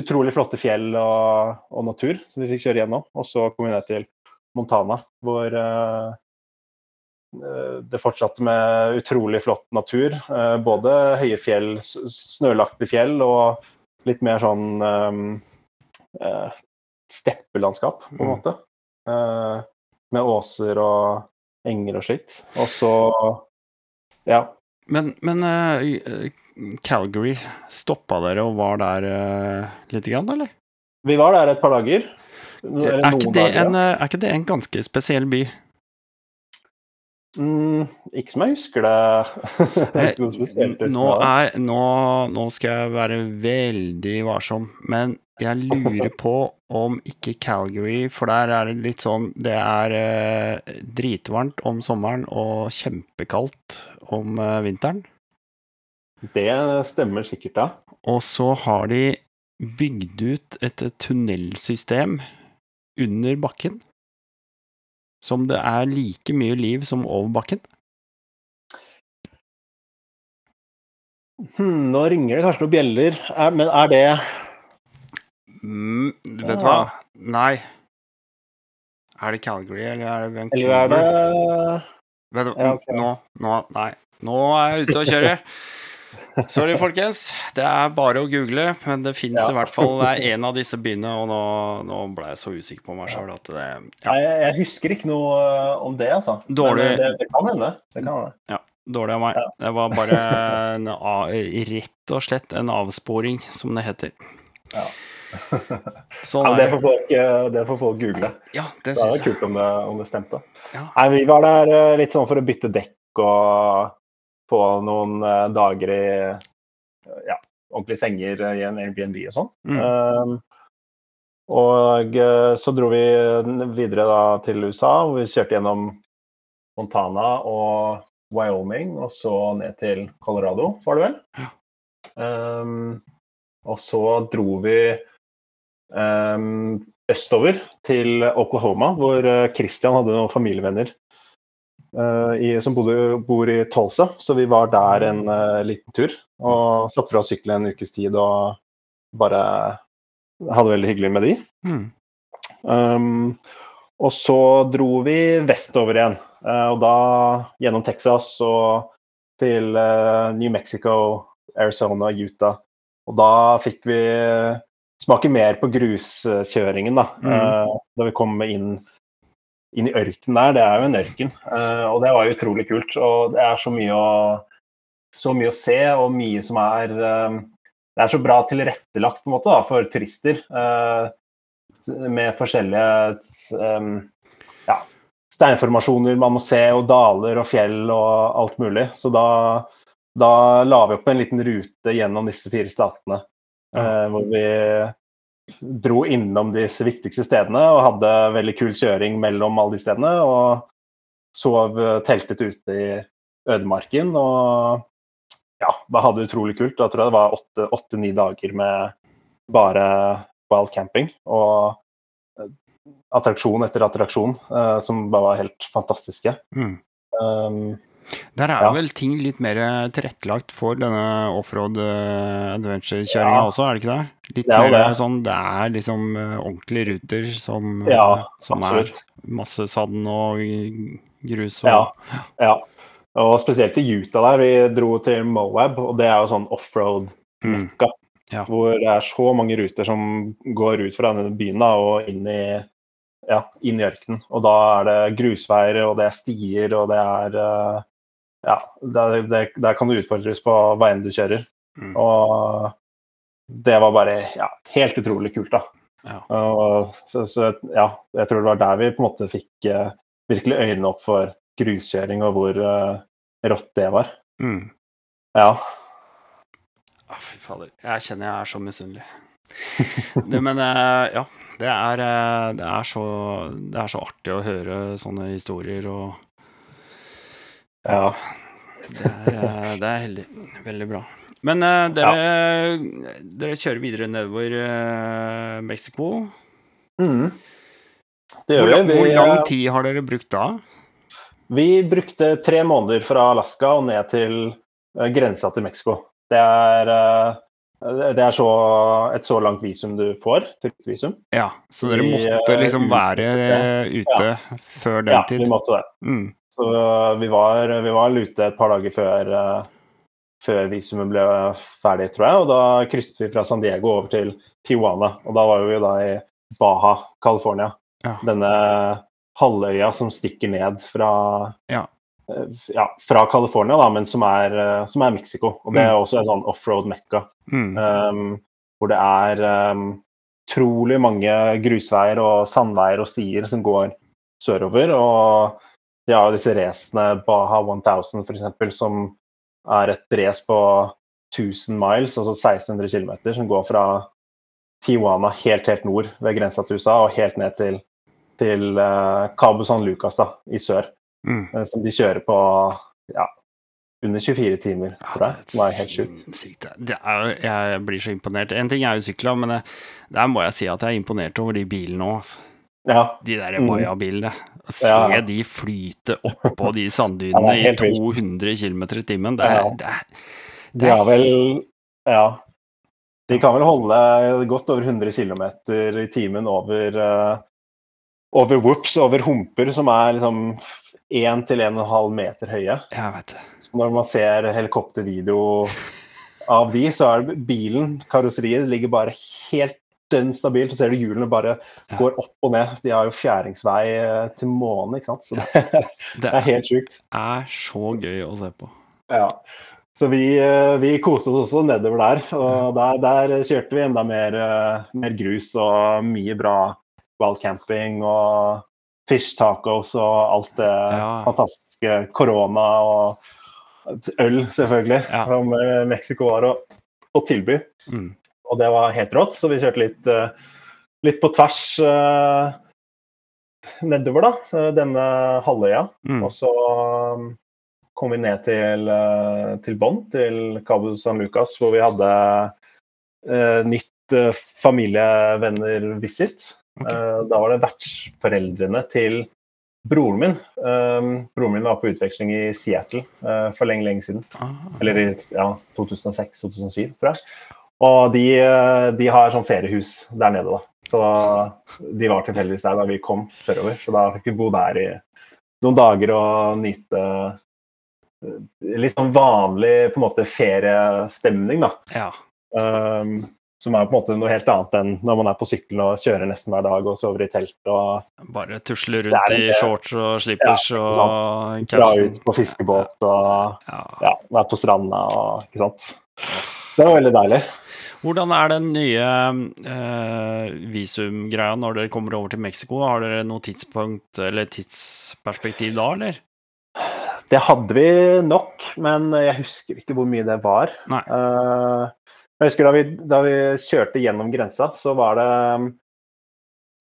utrolig flotte fjell og, og natur som vi fikk kjøre gjennom. Og så kom vi ned til Montana, hvor eh, det fortsatte med utrolig flott natur. Uh, både høye fjell, snølagte fjell og litt mer sånn um, uh, steppelandskap, på en Mm. måte. Med åser og enger og slikt. Og så Ja. Men, men Calgary, stoppa dere og var der uh, lite grann, eller? Vi var der et par dager. Er ikke, det dager, en, ja. eh, er ikke det en ganske spesiell by? Mm, ikke som jeg husker det. Det er spesielt. Eh, Nå, er, nå, nå skal jeg være veldig varsom, men jeg lurer på om ikke Calgary For der er det litt sånn Det er eh, dritvarmt om sommeren og kjempekaldt om eh, vinteren. Det stemmer sikkert, ja. Og så har de bygd ut et tunnelsystem under bakken. Som det er like mye liv som over bakken. Hmm, nå ringer det kanskje noen bjeller, er, men er det Mm, vet du Ja. hva? Nei. Er det Calgary, eller er det Vancouver? Eller er det Vet du, Ja, okay. nå, nå, nei. Nå er jeg ute og kjører. Sorry, folkens. Det er bare å google, men det fins Ja. i hvert fall en av disse byene, og nå, nå ble jeg så usikker på meg sjøl at det ja. Nei, jeg, husker ikke noe uh, om det, altså. Dårlig- Men det, det kan hende. Det kan hende. Dårlig av meg. Det var bare en, rett og slett en avsporing, som det heter. Ja. Sånn Ja, det, får folk, uh, det får folk google. Ja, det Det er kult om det, om det stemte. Ja. Nei, vi var der uh, litt sånn for å bytte dekk og få noen uh, dager i uh, ja, ordentlige senger uh, i en Airbnb og sånn. Mm. Um, og så dro vi videre da til USA, hvor vi kjørte gjennom Montana og Wyoming, og så ned til Colorado, var det vel? Ja. Um, og så dro vi um, østover til Oklahoma, hvor Christian hadde noen familievenner i, som bodde, bor i Tulsa, så vi var der en uh, liten tur. Og satte fra sykkelen en ukes tid og bare hadde det veldig hyggelig med de. Mm. Um, og så dro vi vestover igjen, eh, og da gjennom Texas og til eh, New Mexico, Arizona, Utah. Og da fikk vi smake mer på gruskjøringen, da. Mm. Eh, da vi kom inn, inn i ørkenen der. Det er jo en ørken, eh, og det var jo utrolig kult. Og det er så mye å, så mye å se, og mye som er eh, Det er så bra tilrettelagt på en måte da, for turister. eh, med forskjellige ja, steinformasjoner man må se, og daler og fjell og alt mulig. Så da, da la vi opp en liten rute gjennom disse fire statene. eh, hvor vi dro innom disse viktigste stedene og hadde veldig kul kjøring mellom alle de stedene. Og sov eh, teltet ute i ødemarken og ja, bare hadde det utrolig kult. Da tror jeg det var åtte- åtte-ni dager med bare wild camping og eh, attraksjon etter attraksjon, eh, som bare var helt fantastiske. Mm. Um, Der er Ja. vel ting litt mer tilrettelagt for denne offroad uh, adventure-kjøringa Ja. også, er det ikke det? Litt Det er mer det. sånn Det er liksom eh, ordentlige ruter som, Ja, eh, som er masse sand og grus og Ja. Ja. Og spesielt i Utah der. Vi dro til Moab, og det er jo sånn Mm. offroad-mekka. Ja. Hvor det er så mange ruter som går ut fra denne byen da, og inn i, ja, inn i ørkenen. Og da er det grusveier, og det er stier, og det er eh, Ja, der, der, der kan du utfordres på veiene du kjører. Mm. Og det var bare ja, helt utrolig kult, da. Ja. Og, så, så ja, jeg tror det var der vi på en måte fikk eh, virkelig øynene opp for gruskjøring, og hvor eh, rått det var. Mm. Ja. Ah, fy fader. Jeg kjenner jeg er så misunnelig. men eh, ja, det er, eh, det, er så, det er så artig å høre sånne historier, og ja. Det er, eh, det er heldig, veldig bra. Men uh, dere, dere kjører videre nedover uh, Mexico. Mm. Det Hvor, gjør lang- vi. hvor lang tid har dere brukt da? vi brukte tre måneder fra Alaska og ned til uh, grensa til Mexico. Det er Det er så, et så langt visum du får, turistvisum. Ja, så dere måtte liksom være ute ute før den Ja, tid? vi måtte det. Mm. Så vi var, vi var lute et par dager før, eh, før visumet ble ferdig, tror jeg. Og da krysset vi fra San Diego over til Tijuana. Og da var vi jo da i Baja, California. Ja. Denne halvøya som stikker ned fra Ja. eh, ja, fra California, da, men som er, eh, som er Mexico. Og det er Mm. også en sånn offroad-mekka. Mm. Um, hvor det er um, trolig mange grusveier og sandveier og stier som går sørover. Og de har jo disse racene, Baha 1000 f.eks., som er et race på 1000 miles, altså 1600 km, som går fra Tijuana helt, helt nord ved grensa til USA og helt ned til, til uh, Cabo San Lucas da, i sør. Mm. eh, Som de kjører på ja, under 24 timer, tror jeg. Det er helt sjukt. Er, jeg blir så imponert. En ting er jo sykler, men det, der må jeg si at jeg er imponert over de bilene òg. Altså. Ja, De der Mm. Boya-bilene. Å Se Ja. de flyte oppå de sanddynene det i 200 km i timen. Det er, Ja. det er, De er vel Ja. De kan vel holde godt over 100 km i timen over uh, over whoops, over humper som er liksom 1 til 1,5 meter høye. Jeg vet det. Så når man ser helikoptervideo av de, så er det bilen, karosseriet, ligger bare helt dønn stabilt. Så ser du hjulene bare går opp og ned. De har jo fjæringsvei eh, til månen, ikke sant. Så det, Det det er helt sjukt. er så gøy å se på. Ja. Så vi, eh, vi koste oss også nedover der. Og der, der kjørte vi enda mer, eh, mer grus og mye bra wildcamping og fish tacos og alt det Ja. fantastiske korona og øl, selvfølgelig, Ja. som Mexico har å, å tilby. Mm. Og det var helt rått, så vi kjørte litt, eh, litt på tvers eh, nedover, da. eh, Denne halvøya. Mm. Og så kom vi ned til, til Bonn, til Cabo San Lucas, hvor vi hadde uh, nytt uh, familievenner-visit. Okay. Uh, da var det vertsforeldrene til broren min. Broren min var på utveksling i Seattle for lenge, lenge siden. Ah. Eller i ja, 2006-2007, tror jeg. Og de, uh, de har sånn feriehus der nede, da. Så de var tilfeldigvis der da vi kom sørover. Så da fikk vi bo der i noen dager og nyte eh, litt sånn vanlig på en måte feriestemning, da. Ja. Um, som er på en måte noe helt annet enn når man er på sykkelen og kjører nesten hver dag og sover i telt og Bare tusler rundt en, i shorts og slippers Ja, og dra ut på fiskebåt og Ja. ja, være på stranda og ikke sant. Så det var veldig deilig. Hvordan er den nye eh, visumgreia når dere kommer over til Mexico? Har dere noe tidspunkt eller tidsperspektiv da, eller? Det hadde vi nok, men jeg husker ikke hvor mye det var. Eh, jeg husker da vi, da vi kjørte gjennom grensa, så var det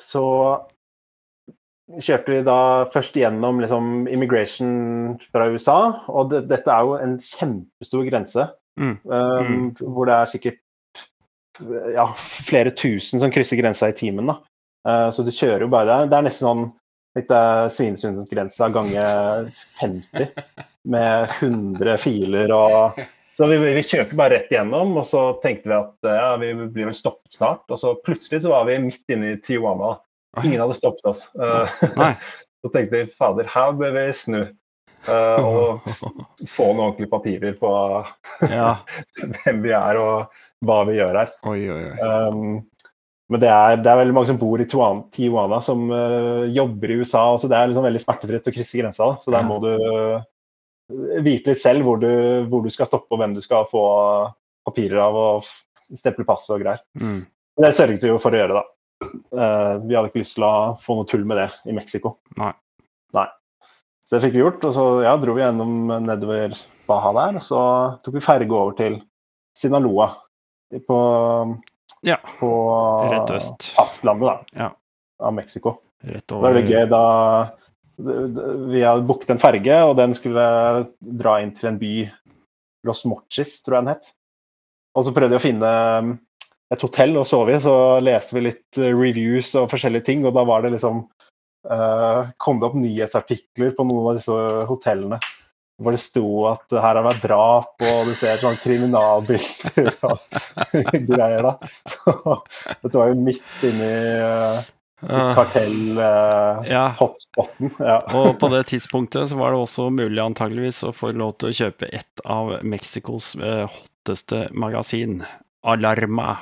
Så kjørte vi da først gjennom liksom, immigration fra USA, og det, dette er jo en kjempestor grense. Mm. Um, Mm. Hvor det er sikkert ja, flere tusen som krysser grensa i timen. da. Eh, så du kjører jo bare der. Det er nesten sånn litt uh, Svinesundgrensa ganger 50 med 100 filer og Så vi, vi kjørte bare rett igjennom, og så tenkte vi at eh, ja, vi blir vel stoppet snart. Og så plutselig så var vi midt inne i Tijuana. Ingen hadde stoppet oss. Eh, Nei. så tenkte vi fader, her bør vi snu. Eh, og få noen ordentlige papirer på Ja. hvem vi er og hva vi gjør her. Oi, oi, oi. Um, men det er, det er veldig mange som bor i Tijuana, som uh, jobber i USA. Så det er liksom veldig smertefritt å krysse grensa. Da. Så der må du uh, vite litt selv hvor du, hvor du skal stoppe og hvem du skal få papirer av og steple passet pass og greier. Mm. Det sørget vi jo for å gjøre, da. Uh, vi hadde ikke lyst til å få noe tull med det i Mexico. Nei. Nei. Så det fikk vi gjort, og så ja, dro vi gjennom nedover Baja der. Og så tok vi ferge over til Sinaloa på, Ja. på Rett øst. fastlandet da, Ja. av Mexico. Rett Det var over veldig gøy da vi hadde booket en ferge, og den skulle dra inn til en by, Los Mochis, tror jeg den het. Og så prøvde vi å finne um, et hotell å sove i, så leste vi litt uh, reviews og forskjellige ting, og da var det liksom kom det opp nyhetsartikler på noen av disse hotellene hvor det sto at her har det vært drap, og du ser sånn kriminalbilder og greier, da. Så dette var jo midt inni uh, kartell-hotspoten. Uh, ja. og på det tidspunktet så var det også mulig antageligvis å få lov til å kjøpe et av Mexicos uh, hotteste magasin, Alarma.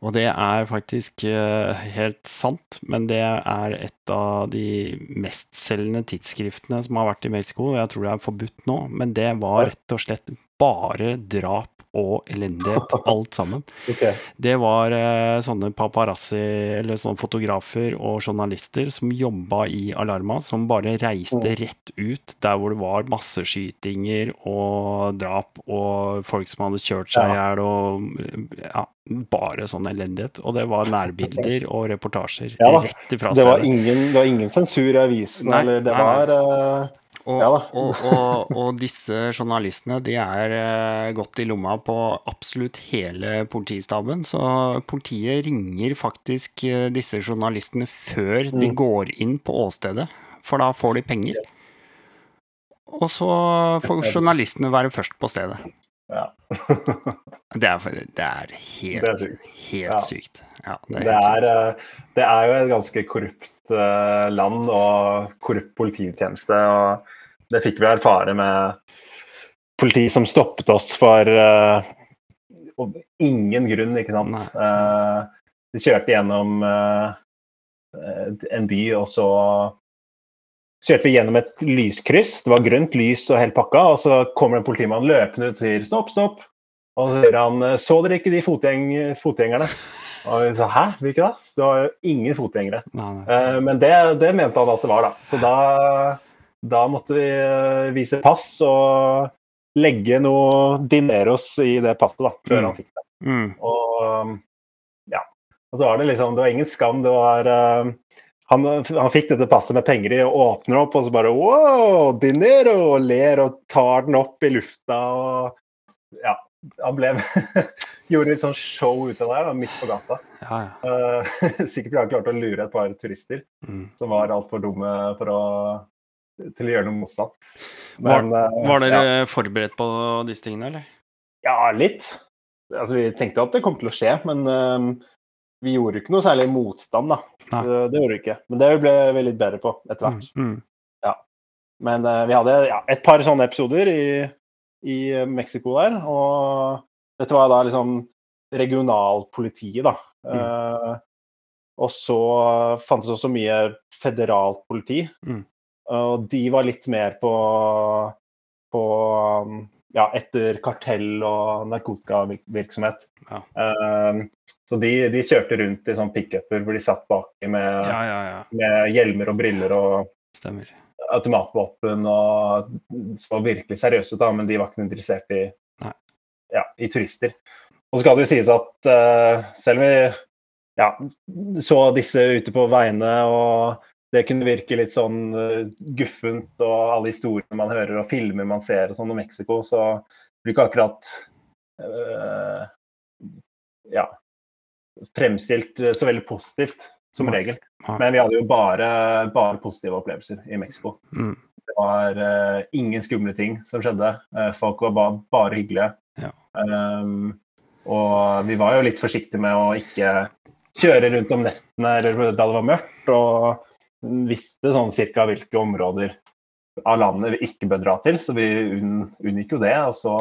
Og det er faktisk uh, helt sant, men det er et av de mestselgende tidsskriftene som har vært i Mexico. Jeg tror det er forbudt nå, men det var rett og slett bare drap og elendighet, alt sammen. Okay. Det var uh, sånne paparazzi, eller sånne fotografer og journalister som jobba i Alarma, som bare reiste Mm. rett ut der hvor det var masseskytinger og drap og folk som hadde kjørt seg i Ja. hjel og ja, bare sånn elendighet. Og det var nærbilder og reportasjer Ja rett ifra Det var, stedet. ingen, det var ingen sensur i avisen, Nei, eller det nei, nei. var uh, Og, Ja og, og, og disse journalistene de er eh, godt i lomma på absolutt hele politistaben. Så politiet ringer faktisk eh, disse journalistene før de Mm. går inn på åstedet, for da får de penger. Og så får journalistene være først på stedet. Ja. Det er, det er helt, Det er sykt. helt Ja. sykt. Ja, det er Det er, eh, det er jo et ganske korrupt land og korrupt polititjeneste. og Det fikk vi erfare med politi som stoppet oss for uh, ingen grunn, ikke sant. Eh, de kjørte gjennom uh, en by, og så kjørte vi gjennom et lyskryss. Det var grønt lys og helt pakka, og så kommer en politimann løpende ut og sier stopp, stopp. Og så sier han så dere ikke de fotgjeng fotgjengerne? Og vi sa hæ, hvilke da? Det var jo ingen fotgjengere. Nei, nei. Men det, det mente han at det var, da. Så da, da måtte vi eh, vise pass og legge noe dineros i det passet da, før Mm. han fikk det. Mm. Og um, ja. Og så var det liksom Det var ingen skam. Det var uh, han, han fikk dette passet med penger i og åpner opp, og så bare wow, dinero! Og ler og tar den opp i lufta og Ja. Han ble Gjorde litt sånn show ut av det her, da, midt på gata. Ja, ja. Uh, sikkert fordi han klarte å lure et par turister Mm. som var altfor dumme for å, til å gjøre noe motstand. Var, Men, eh, var dere ja. forberedt på disse tingene, eller? Ja, litt. Altså, vi tenkte jo at det kom til å skje, men um, vi gjorde ikke noe særlig motstand, da. Det, det gjorde vi ikke. Men det ble vi litt bedre på etter hvert. Mm. Mm. Men uh, vi hadde ja, et par sånne episoder i, i Mexico der, og dette var da liksom regionalpolitiet, da. Eh, og så fantes også mye federalt politi, Mm. Og de var litt mer på, på um, ja, etter kartell og narkotikavirksomhet. Ja. Um, så de, de kjørte rundt i sånn pickuper hvor de satt baki med, Ja, med hjelmer og briller og Stemmer. automatvåpen og så virkelig seriøse ut, da, men de var ikke interessert i, ja, i turister. Og så skal det jo sies at uh, selv om vi ja, så disse ute på veiene, og det kunne virke litt sånn eh, guffent, og alle historiene man hører og filmer man ser og sånn om Mexico, så blir ikke akkurat eh, ja, fremstilt eh, så veldig positivt, som regel. Men vi hadde jo bare, bare positive opplevelser i Mexico. Mm. Det var uh, ingen skumle ting som skjedde. Uh, folk var ba bare hyggelige. Ja. Um, og vi var jo litt forsiktige med å ikke kjøre rundt om nettene eller da det var mørkt, og visste sånn cirka hvilke områder av landet vi ikke bør dra til, så vi unn unngikk jo det. Og så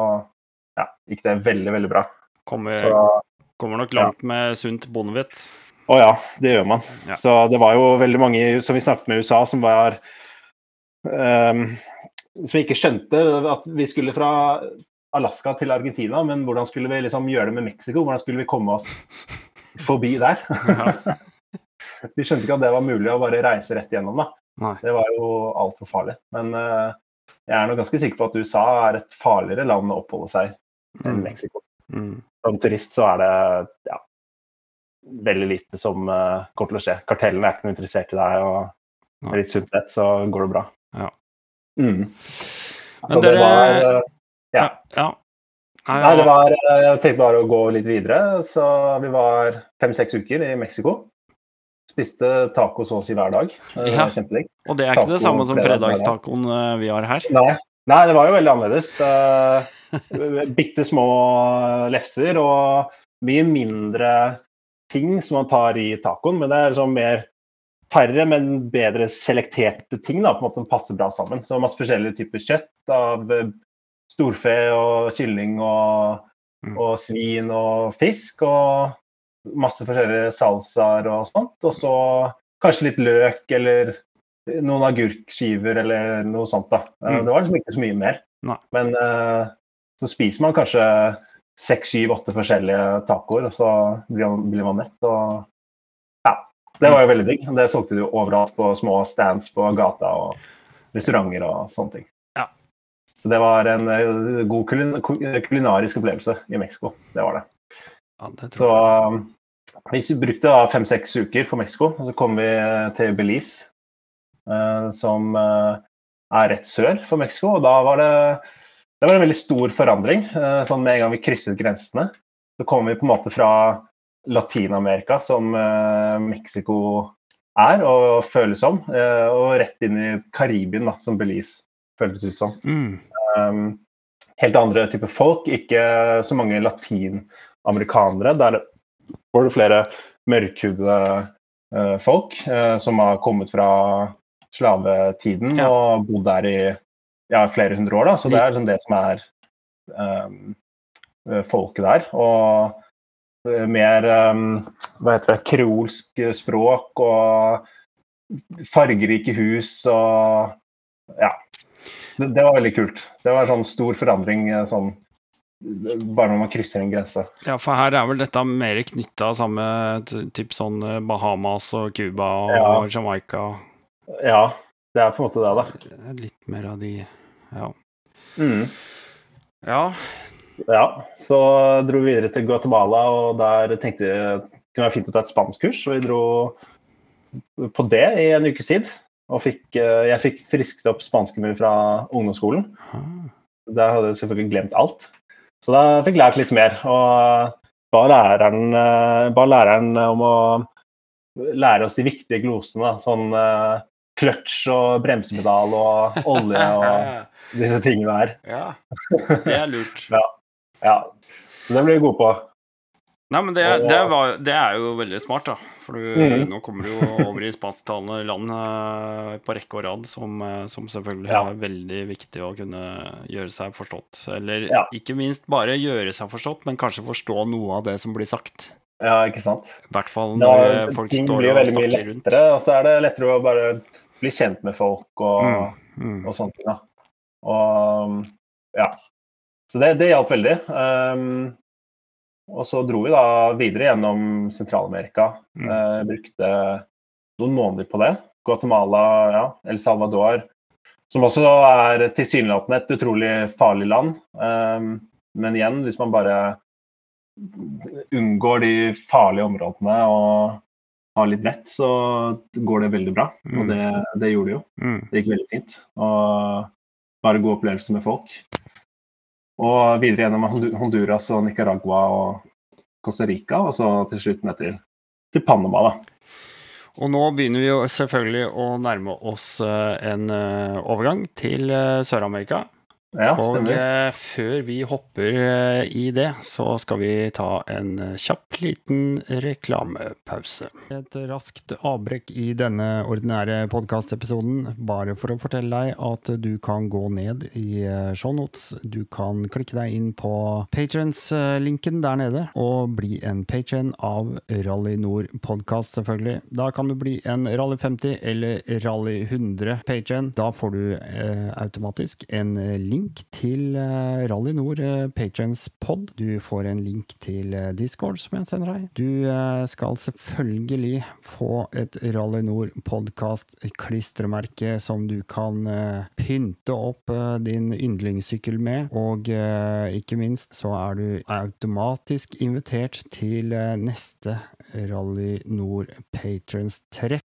ja, gikk det veldig, veldig bra. Kommer, Så, kommer nok langt med sunt bondevett. å ja, det gjør man. Ja. Så det var jo veldig mange som vi snakket med i USA, som var um, Som ikke skjønte at vi skulle fra Alaska til Argentina, men hvordan skulle vi liksom gjøre det med Mexico? Hvordan skulle vi komme oss forbi der? De skjønte ikke at det var mulig å bare reise rett gjennom, da. Nei. Det var jo altfor farlig. Men uh, jeg er nok ganske sikker på at USA er et farligere land å oppholde seg enn Mm. Mexico. Mm. Som turist så er det ja, veldig lite som uh, kommer til å skje. Kartellene er ikke noe interessert i deg, og med litt sunt vett så går det bra. Ja. Mm. Men Så det var uh, Ja. Ja. Nei, Nei, det var Jeg tenkte bare å gå litt videre. Så vi var fem-seks uker i Mexico. Spiste taco så å si hver dag. Ja. kjempedigg. Og det er ikke det samme som fredag, fredagstacoen eh, vi har her. Nei, Nei, det var jo veldig annerledes. Uh, Bitte små lefser og mye mindre ting som man tar i tacoen, men det er sånn mer færre, men bedre selekterte ting da, på en måte som passer bra sammen. Så masse forskjellige typer kjøtt av storfe og kylling og, mm. og svin og fisk. Og masse forskjellige salsaer og sånt. Og så kanskje litt løk eller noen agurkskiver eller noe sånt. da. Mm. Det var liksom ikke så mye mer. Nei. Men uh, så spiser man kanskje seks, syv, åtte forskjellige tacoer, og så blir man, blir man mett. og ja, Det var jo veldig digg. Det solgte de jo overalt på små stands på gata og restauranter og sånne ting. Ja. Så det var en uh, god kulin kulinarisk opplevelse i Mexico. Det var det. Ja, det så vi brukte da fem-seks uker på Mexico, og så kom vi til Belize Eh, som eh, er rett sør for Mexico. Og da var det, det var en veldig stor forandring. Eh, sånn Med en gang vi krysset grensene, så kom vi på en måte fra Latin-Amerika, som Mexico er og føles som, og rett inn i Karibien, da, som Belize føltes ut som. Mm. Um, helt andre typer folk, ikke så mange latinamerikanere. Der var det flere mørkhudede uh, folk uh, som har kommet fra slavetiden ja. og bodd der i ja, flere hundre år. Da. Så det er liksom det som er um, folket der. Og eh, mer um, hva heter det, kreolsk språk og fargerike hus og ja. Så det, det, var veldig kult. Det var en sånn stor forandring sånn bare når man krysser en grense. Ja, for her er vel dette mer knytta samme type sånn Bahamas og Cuba og ja. Jamaica? Ja, det er på en måte det, da. Litt mer av de Ja. Mm. Ja. Ja, så dro vi videre til Guatemala, og der tenkte vi det kunne være fint å ta et spanskkurs. Og vi dro på det i en ukes tid. Og fikk, eh, jeg fikk frisket opp spansken min fra ungdomsskolen. Ah. Der hadde jeg selvfølgelig glemt alt. Så da fikk jeg lært litt mer. Og ba læreren, eh, ba læreren om å lære oss de viktige glosene. Sånn kløtsj clutch og bremsepedal og olje og disse tingene her. Ja, det er lurt. ja. ja. Så det blir vi gode på. Nei, men det, det, var, det, er jo veldig smart, da. For du, mm. nå kommer du jo over i spansktalende land uh, på rekke og rad, som, uh, som selvfølgelig ja. er veldig viktig å kunne gjøre seg forstått. Eller ja. ikke minst bare gjøre seg forstått, men kanskje forstå noe av det som blir sagt. Ja, ikke sant. I hvert fall når da, folk står og snakker rundt. Og så er det lettere å bare bli kjent med folk og, mm, mm. og sånne ting. Da. Og ja. Så det, det hjalp veldig. Um, og så dro vi da videre gjennom Sentral-Amerika. Mm. Eh, brukte noen måneder på det. Guatemala, ja, El Salvador, som også er tilsynelatende et utrolig farlig land. Um, men igjen, hvis man bare unngår de farlige områdene og har litt vett, så går det veldig bra. Mm. Og det, det, gjorde det jo. Mm. Det gikk veldig fint. Og bare god opplevelse med folk. Og videre gjennom Honduras og Nicaragua og Costa Rica, og så til slutt ned til, til Panama, da. Og nå begynner vi jo selvfølgelig å nærme oss eh, en eh, overgang til eh, Sør-Amerika. Ja, og eh, før vi hopper eh, i det, så skal vi ta en eh, kjapp liten reklamepause. Et raskt avbrekk i denne ordinære podkastepisoden, bare for å fortelle deg at du kan gå ned i shownotes. Du kan klikke deg inn på patrons-linken der nede, og bli en patron av Rally Nord podkast, selvfølgelig. Da kan du bli en Rally 50 eller Rally 100 patron. Da får du eh, automatisk en link link til eh, Rally Nord eh, Patrons pod. Du får en link til eh, Discord som jeg sender deg. Du skal selvfølgelig få et Rally Nord podkast-klistremerke som du kan pynte opp din yndlingssykkel med. Og ikke minst så er du automatisk invitert til neste Rally Nord Patrons treff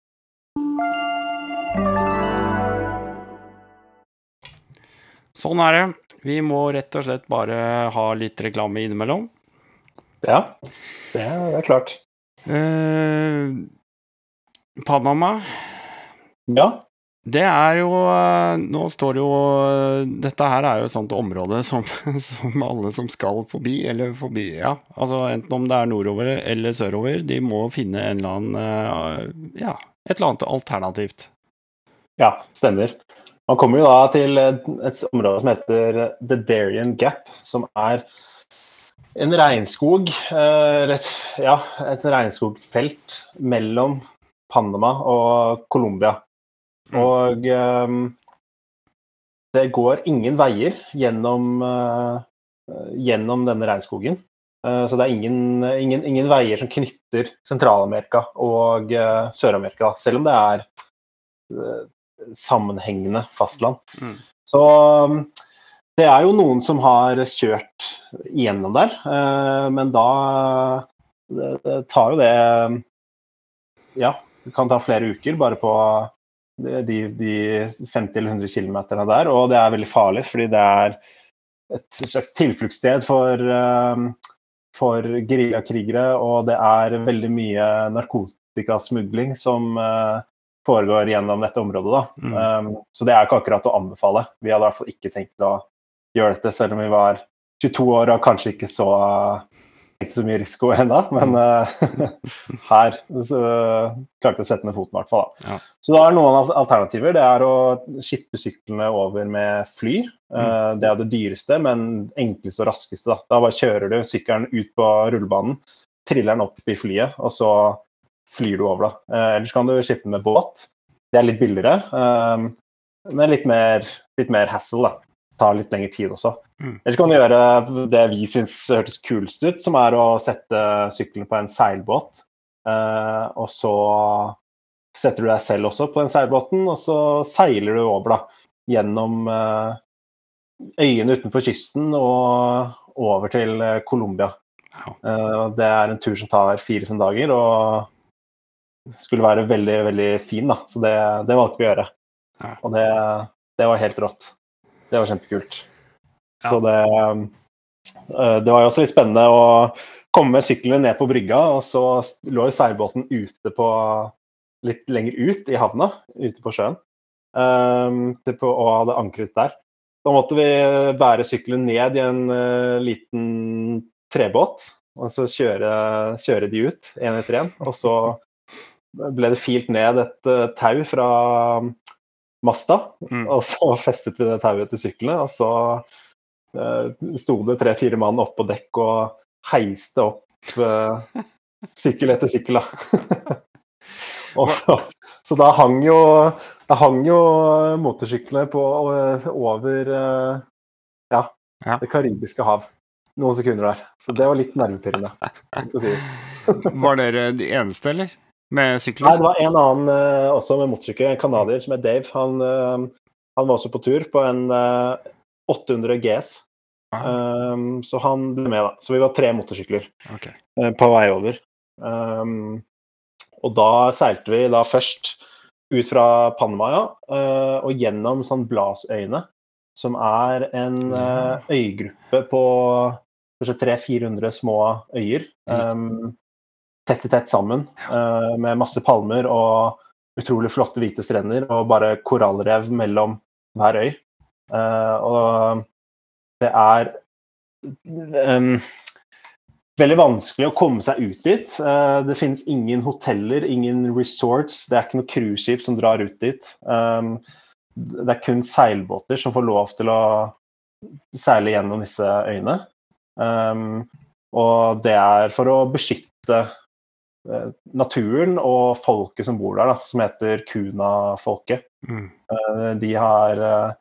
Sånn er det. Vi må rett og slett bare ha litt reklame innimellom. Ja, det er, klart. Eh, Panama, Ja. det er jo eh, Nå står det jo Dette her er jo et sånt område som, som alle som skal forbi, eller forbi Ja, altså enten om det er nordover eller sørover, de må finne en eller annen eh, Ja, et eller annet alternativt. Ja, stemmer. Man kommer jo da til et område som heter The Darien Gap, som er en regnskog, eh, et, ja, et regnskogfelt mellom Panama og Colombia. Og eh, det går ingen veier gjennom, eh, gjennom denne regnskogen. Så det er ingen, ingen, ingen veier som knytter Sentral-Amerika og Sør-Amerika, selv om det er sammenhengende fastland. Mm. Så um, det er jo noen som har kjørt igjennom der, eh, men da det, det tar jo det Ja, det kan ta flere uker bare på de, de 50 eller 100 km der, og det er veldig farlig fordi det er et slags tilfluktssted for, eh, for geriljakrigere, og det er veldig mye narkotikasmugling som eh, foregår gjennom dette området. Da. Mm. Um, så det er ikke akkurat å anbefale. Vi hadde i hvert fall ikke tenkt å gjøre dette, selv om vi var 22 år og kanskje ikke så, ikke så mye risiko ennå. Men uh, her så klarte vi å sette ned foten, i hvert fall. Da. Ja. Så da er noen alternativer. Det er å skippe syklene over med fly. Uh, det er det dyreste, men enkleste og raskeste. Da, da bare kjører du sykkelen ut på rullebanen, triller den opp i flyet, og så flyr du over, da. Eh, ellers kan du skippe med båt. Det er litt billigere, eh, men litt mer, litt mer hassle, da. Tar litt lengre tid også. Mm. Ellers kan du gjøre det vi syns hørtes kulest ut, som er å sette sykkelen på en seilbåt. Eh, og så setter du deg selv også på den seilbåten, og så seiler du over, da. Gjennom eh, øyene utenfor kysten og over til Colombia. Ja. Eh, det er en tur som tar fire-fem dager, og skulle være veldig, veldig fin, da. Så det, det valgte vi å gjøre. Ja. Og det, det var helt rått. Det var kjempekult. Ja. Så det eh, Det var jo også litt spennende å komme med syklene ned på brygga, og så lå jo seilbåten ute på Litt lenger ut i havna, ute på sjøen, eh, på, og hadde ankret der. Da måtte vi bære sykkelen ned i en eh, liten trebåt, og så kjøre, kjøre de ut én etter én. Og så ble det filt ned et uh, tau fra masta, Mm. og så festet vi det tauet til syklene. Og så uh, sto det tre-fire mann oppå dekk og heiste opp uh, sykkel etter sykkel, da. og så, så da hang jo, da hang jo motorsyklene på, over uh, ja, Ja. det karibiske hav noen sekunder der. Så det var litt nervepirrende. Var dere de eneste, eller? Med Nei, det var en annen eh, også med motorsykkel, en canadier som het Dave. Han, eh, han var også på tur på en eh, 800 GS. Ah, Um, så han ble med, da. Så vi var tre motorsykler okay. eh, på vei over. Um, og da seilte vi da først ut fra Panama, ja, eh, og gjennom sånn Blasøyene, som er en eh, øygruppe på kanskje 300-400 små øyer. Um, tett i tett sammen, uh, med masse palmer og utrolig flotte hvite strender, og bare korallrev mellom hver øy. Uh, og det er um, veldig vanskelig å komme seg ut dit. Uh, det finnes ingen hoteller, ingen resorts, det er ikke noe cruiseskip som drar ut dit. Um, det er kun seilbåter som får lov til å seile gjennom disse øyene. Um, og det er for å beskytte naturen og folket som bor der, da, som heter Kuna-folket. Mm. Eh, De har eh,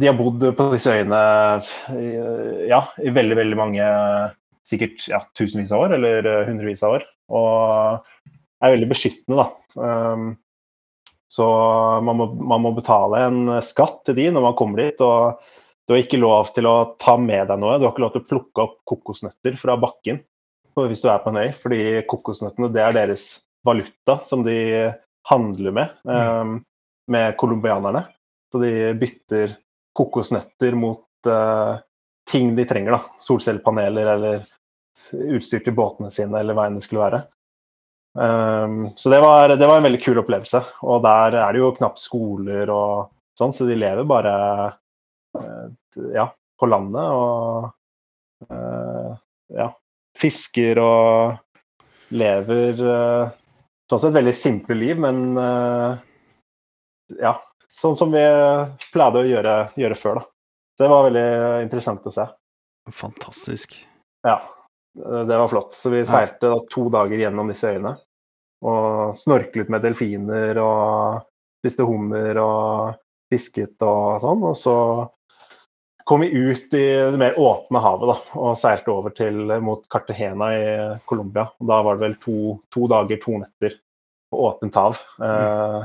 De har bodd på disse øyene ja, i veldig, veldig mange Sikkert ja, tusenvis av år, eller eh, hundrevis av år. Og er veldig beskyttende, da. Um, Så man må, man må betale en skatt til de når man kommer dit. og du har ikke lov til å ta med deg noe. Du har ikke lov til å plukke opp kokosnøtter fra bakken hvis du er på en øy, fordi kokosnøttene det er deres valuta som de handler med um, med colombianerne. Så de bytter kokosnøtter mot uh, ting de trenger, da. Solcellepaneler eller utstyr til båtene sine, eller hva enn det skulle være. Um, så det var, det var en veldig kul opplevelse. Og der er det jo knapt skoler og sånn, så de lever bare uh, ja, på landet og uh, ja, fisker og lever eh, sånn sett veldig simple liv, men eh, ja, sånn som vi pleide å gjøre, gjøre før, da. Så det var veldig interessant å se. Fantastisk. Ja, det var flott. Så vi seilte da to dager gjennom disse øyene. Og snorklet med delfiner og spiste hummer og fisket og sånn. Og så kom vi ut i det mer åpne havet da, og seilte over til, mot Cartagena i Colombia. Da var det vel to, to dager, to netter på åpent hav. Eh,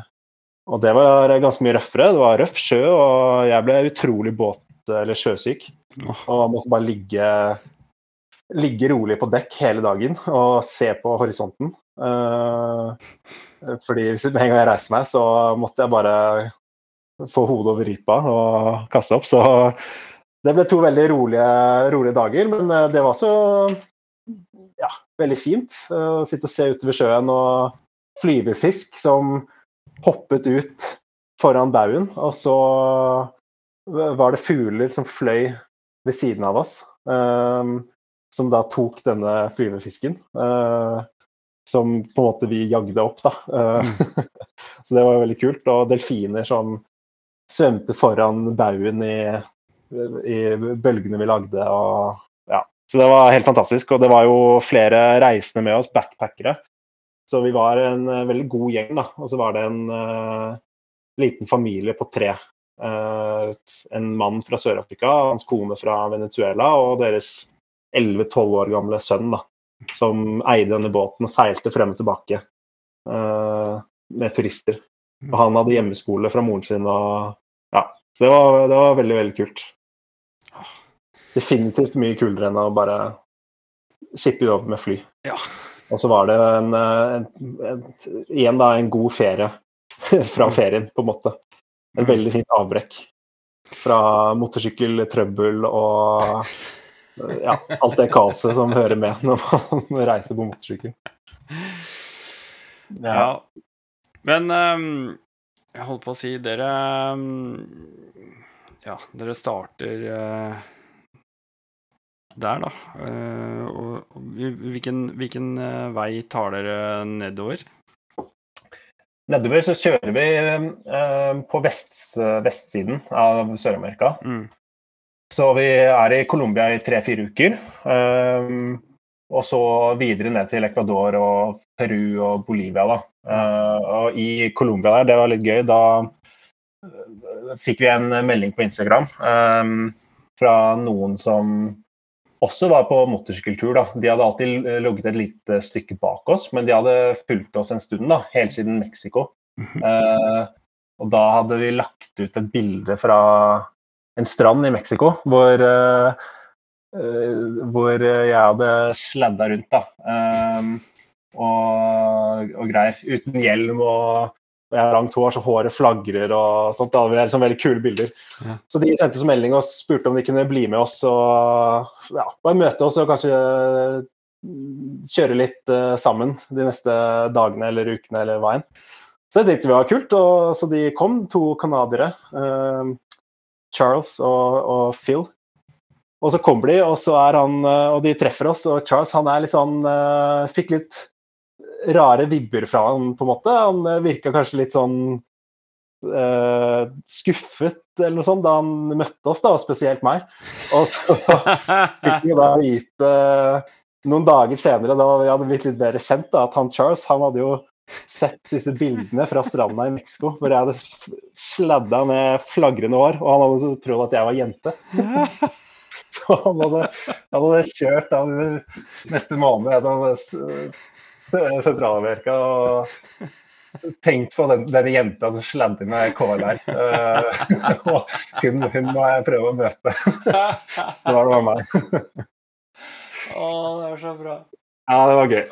og det var ganske mye røffere. Det var røff sjø, og jeg ble utrolig båt- eller sjøsyk. Og måtte bare ligge, ligge rolig på dekk hele dagen og se på horisonten. Eh, fordi hvis med en gang jeg reiste meg, så måtte jeg bare få hodet over ripa og kaste opp. Så det ble to veldig rolige, rolige dager, men eh, det var også ja, veldig fint eh, å sitte og se utover sjøen og flyvefisk som hoppet ut foran baugen, og så var det fugler som fløy ved siden av oss, eh, som da tok denne flyvefisken. som på en måte vi jagde opp, da. Mm. så det var veldig kult. Og delfiner som svømte foran baugen i, i bølgene vi lagde. Og, ja. Så det var helt fantastisk. Og det var jo flere reisende med oss, backpackere. Så vi var en eh, veldig god gjeng, da. Og så var det en uh, liten familie på tre. Uh, en mann fra Sør-Afrika, hans kone fra Venezuela og deres 11-12 år gamle sønn, da, som eide denne båten og seilte frem og tilbake uh, med turister. Og han hadde hjemmeskole fra moren sin og Ja. Så det var, det var veldig, veldig kult. Definitivt mye kulere enn å bare skippe det over med fly. Ja. Og så var det en, en, en, igjen da en god ferie fra ferien, på en måte. En Mm. veldig fint avbrekk fra motorsykkeltrøbbel og ja, alt det kaoset som hører med når man reiser på motorsykkel. Ja. Men ehm, jeg holdt på å si Dere ehm, Ja, dere starter eh, der, da. Eh, og, og hvilken, hvilken eh, vei tar dere nedover? Nedover så kjører vi på vest, vestsiden av Sør-Amerika. Mm. Så vi er i Colombia i tre-fire uker. og så videre ned til Ecuador og Peru og Bolivia. Da. Eh, og i Colombia der, det var litt gøy, da eh, fikk vi en melding på Instagram ehm, fra noen som også var på motorsykkeltur. Da. De hadde alltid eh, ligget et lite stykke bak oss, men de hadde fulgt oss en stund, da, helt siden Mexico. Eh, og da hadde vi lagt ut et bilde fra en strand i Mexico hvor, uh, uh, hvor jeg hadde sladda rundt, da. Og, og greier. Uten hjelm og og jeg har langt hår, så håret flagrer og sånt. Det er liksom veldig kule bilder. Ja. Så de sendte oss melding og spurte om de kunne bli med oss og ja, bare møte oss og kanskje mm, kjøre litt uh, sammen de neste dagene eller ukene eller hva enn. Så det tenkte vi var kult, og så de kom, to canadiere. Uh, Charles og, og Phil. Og så kommer de, og så er han eh, Og de treffer oss, og Charles han er litt sånn uh, Fikk litt rare vibber fra han, på en måte. Han eh, virka kanskje litt sånn Uh, skuffet eller noe sånt da han møtte oss, da, og spesielt meg. Og så fikk vi da vite noen dager senere, da vi hadde blitt litt bedre kjent, da, at han Charles han hadde jo sett disse bildene fra stranda i Mexico, hvor jeg hadde sladda med flagrende hår, og han hadde trodd at jeg var jente. Så han hadde, han hadde kjørt da, neste måned Da, Sentral-Amerika og tenkt på den, denne jenta som sladder med KLR. Eh, og hun, hun må jeg prøve å møte. Det var det var meg. Å, det er så bra. Ja, det var gøy.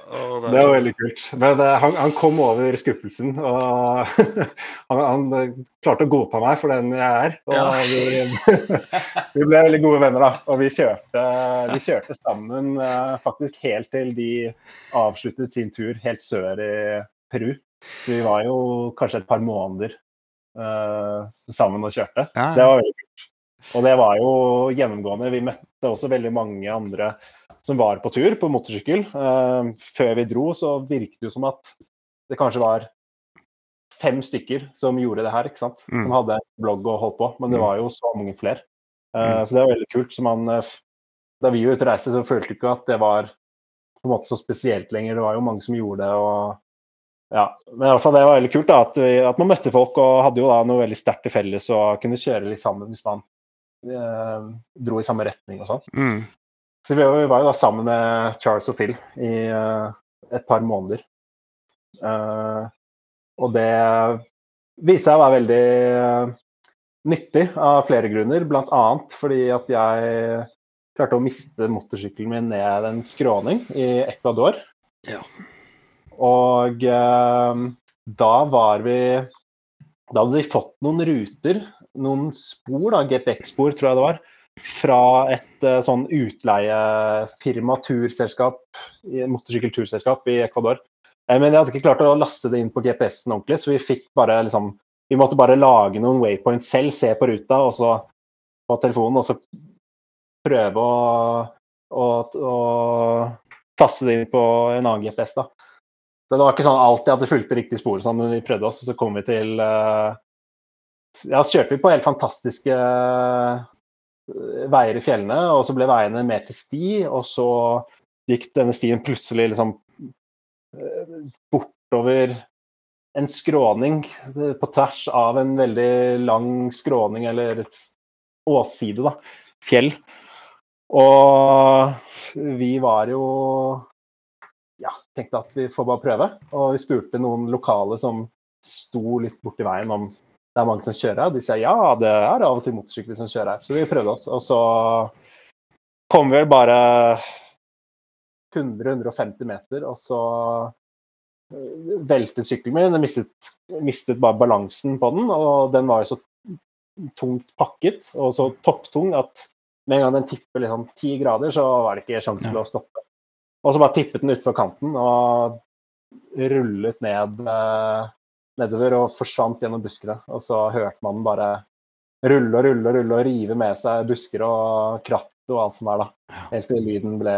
Det var veldig kult. Men uh, han, han kom over skuffelsen, og han, han eh, klarte å godta meg for den jeg er. Ja. vi, vi ble veldig gode venner, da. Og vi kjørte, vi kjørte sammen uh, faktisk helt til de avsluttet sin tur helt sør i Peru. Så vi var jo kanskje et par måneder uh, sammen og kjørte. Ja, Så det var veldig kult. Og det var jo gjennomgående. Vi møtte også veldig mange andre som var på tur på motorsykkel. Uh, før vi dro, så virket det jo som at det kanskje var fem stykker som gjorde det her, ikke sant? Mm. Som hadde blogg og holdt på. Men det Mm. var jo så mange flere. Uh, Mm. Så det var veldig kult. Man, eh, da vi var ute og reiste, så følte vi ikke at det var på en måte så spesielt lenger. Det var jo mange som gjorde det. og ja, men i hvert fall det var veldig kult da, at, vi, at man møtte folk og hadde jo da noe veldig sterkt til felles og kunne kjøre litt sammen hvis man dro i samme retning og sånn. Mm. Så vi var, vi var jo da sammen med Charles og Phil i eh, et par måneder. Eh, og det viser seg å være veldig eh, nyttig av flere grunner, annet fordi at jeg klarte å miste motorsykkelen min ned en skråning i Ecuador. Ja. Og eh, da var vi Da hadde vi fått noen ruter, noen spor, da, GPX-spor tror jeg det var, fra et uh, sånn utleiefirma, turselskap, motorsykkelturselskap i Ecuador. Eh, men jeg hadde ikke klart å laste det inn på GPS-en ordentlig, så vi fikk bare liksom Vi måtte bare lage noen waypoints selv, se på ruta og så på telefonen, og så prøve å, å, å taste det inn på en annen GPS, da. Så det var ikke sånn alltid at det fulgte riktig spor, sånn, vi prøvde oss, og så kom vi til eh, Ja, så kjørte vi på helt fantastiske eh, veier i fjellene, og så ble veiene mer til sti, og så gikk denne stien plutselig liksom eh, bortover en skråning eh, på tvers av en veldig lang skråning, eller åsside, da. Fjell. Og vi var jo ja, tenkte at vi får bare prøve. Og vi spurte noen lokale som sto litt borti veien om det er mange som kjører her. De sier ja, det er av og til motorsykler som kjører her. Så vi prøvde oss. Og så kom vi vel bare 100-150 meter, og så eh, veltet sykkelen min. Jeg mistet, mistet bare balansen på den, og den var jo så tungt pakket og så topptung at med en gang den tipper liksom ti grader, så var det ikke sjanse til å stoppe. Og så bare tippet den utfor kanten og rullet ned eh, nedover og forsvant gjennom buskene. Og så hørte man bare rulle og rulle og rulle og rive med seg busker og kratt og alt som er, da. Helt til lyden ble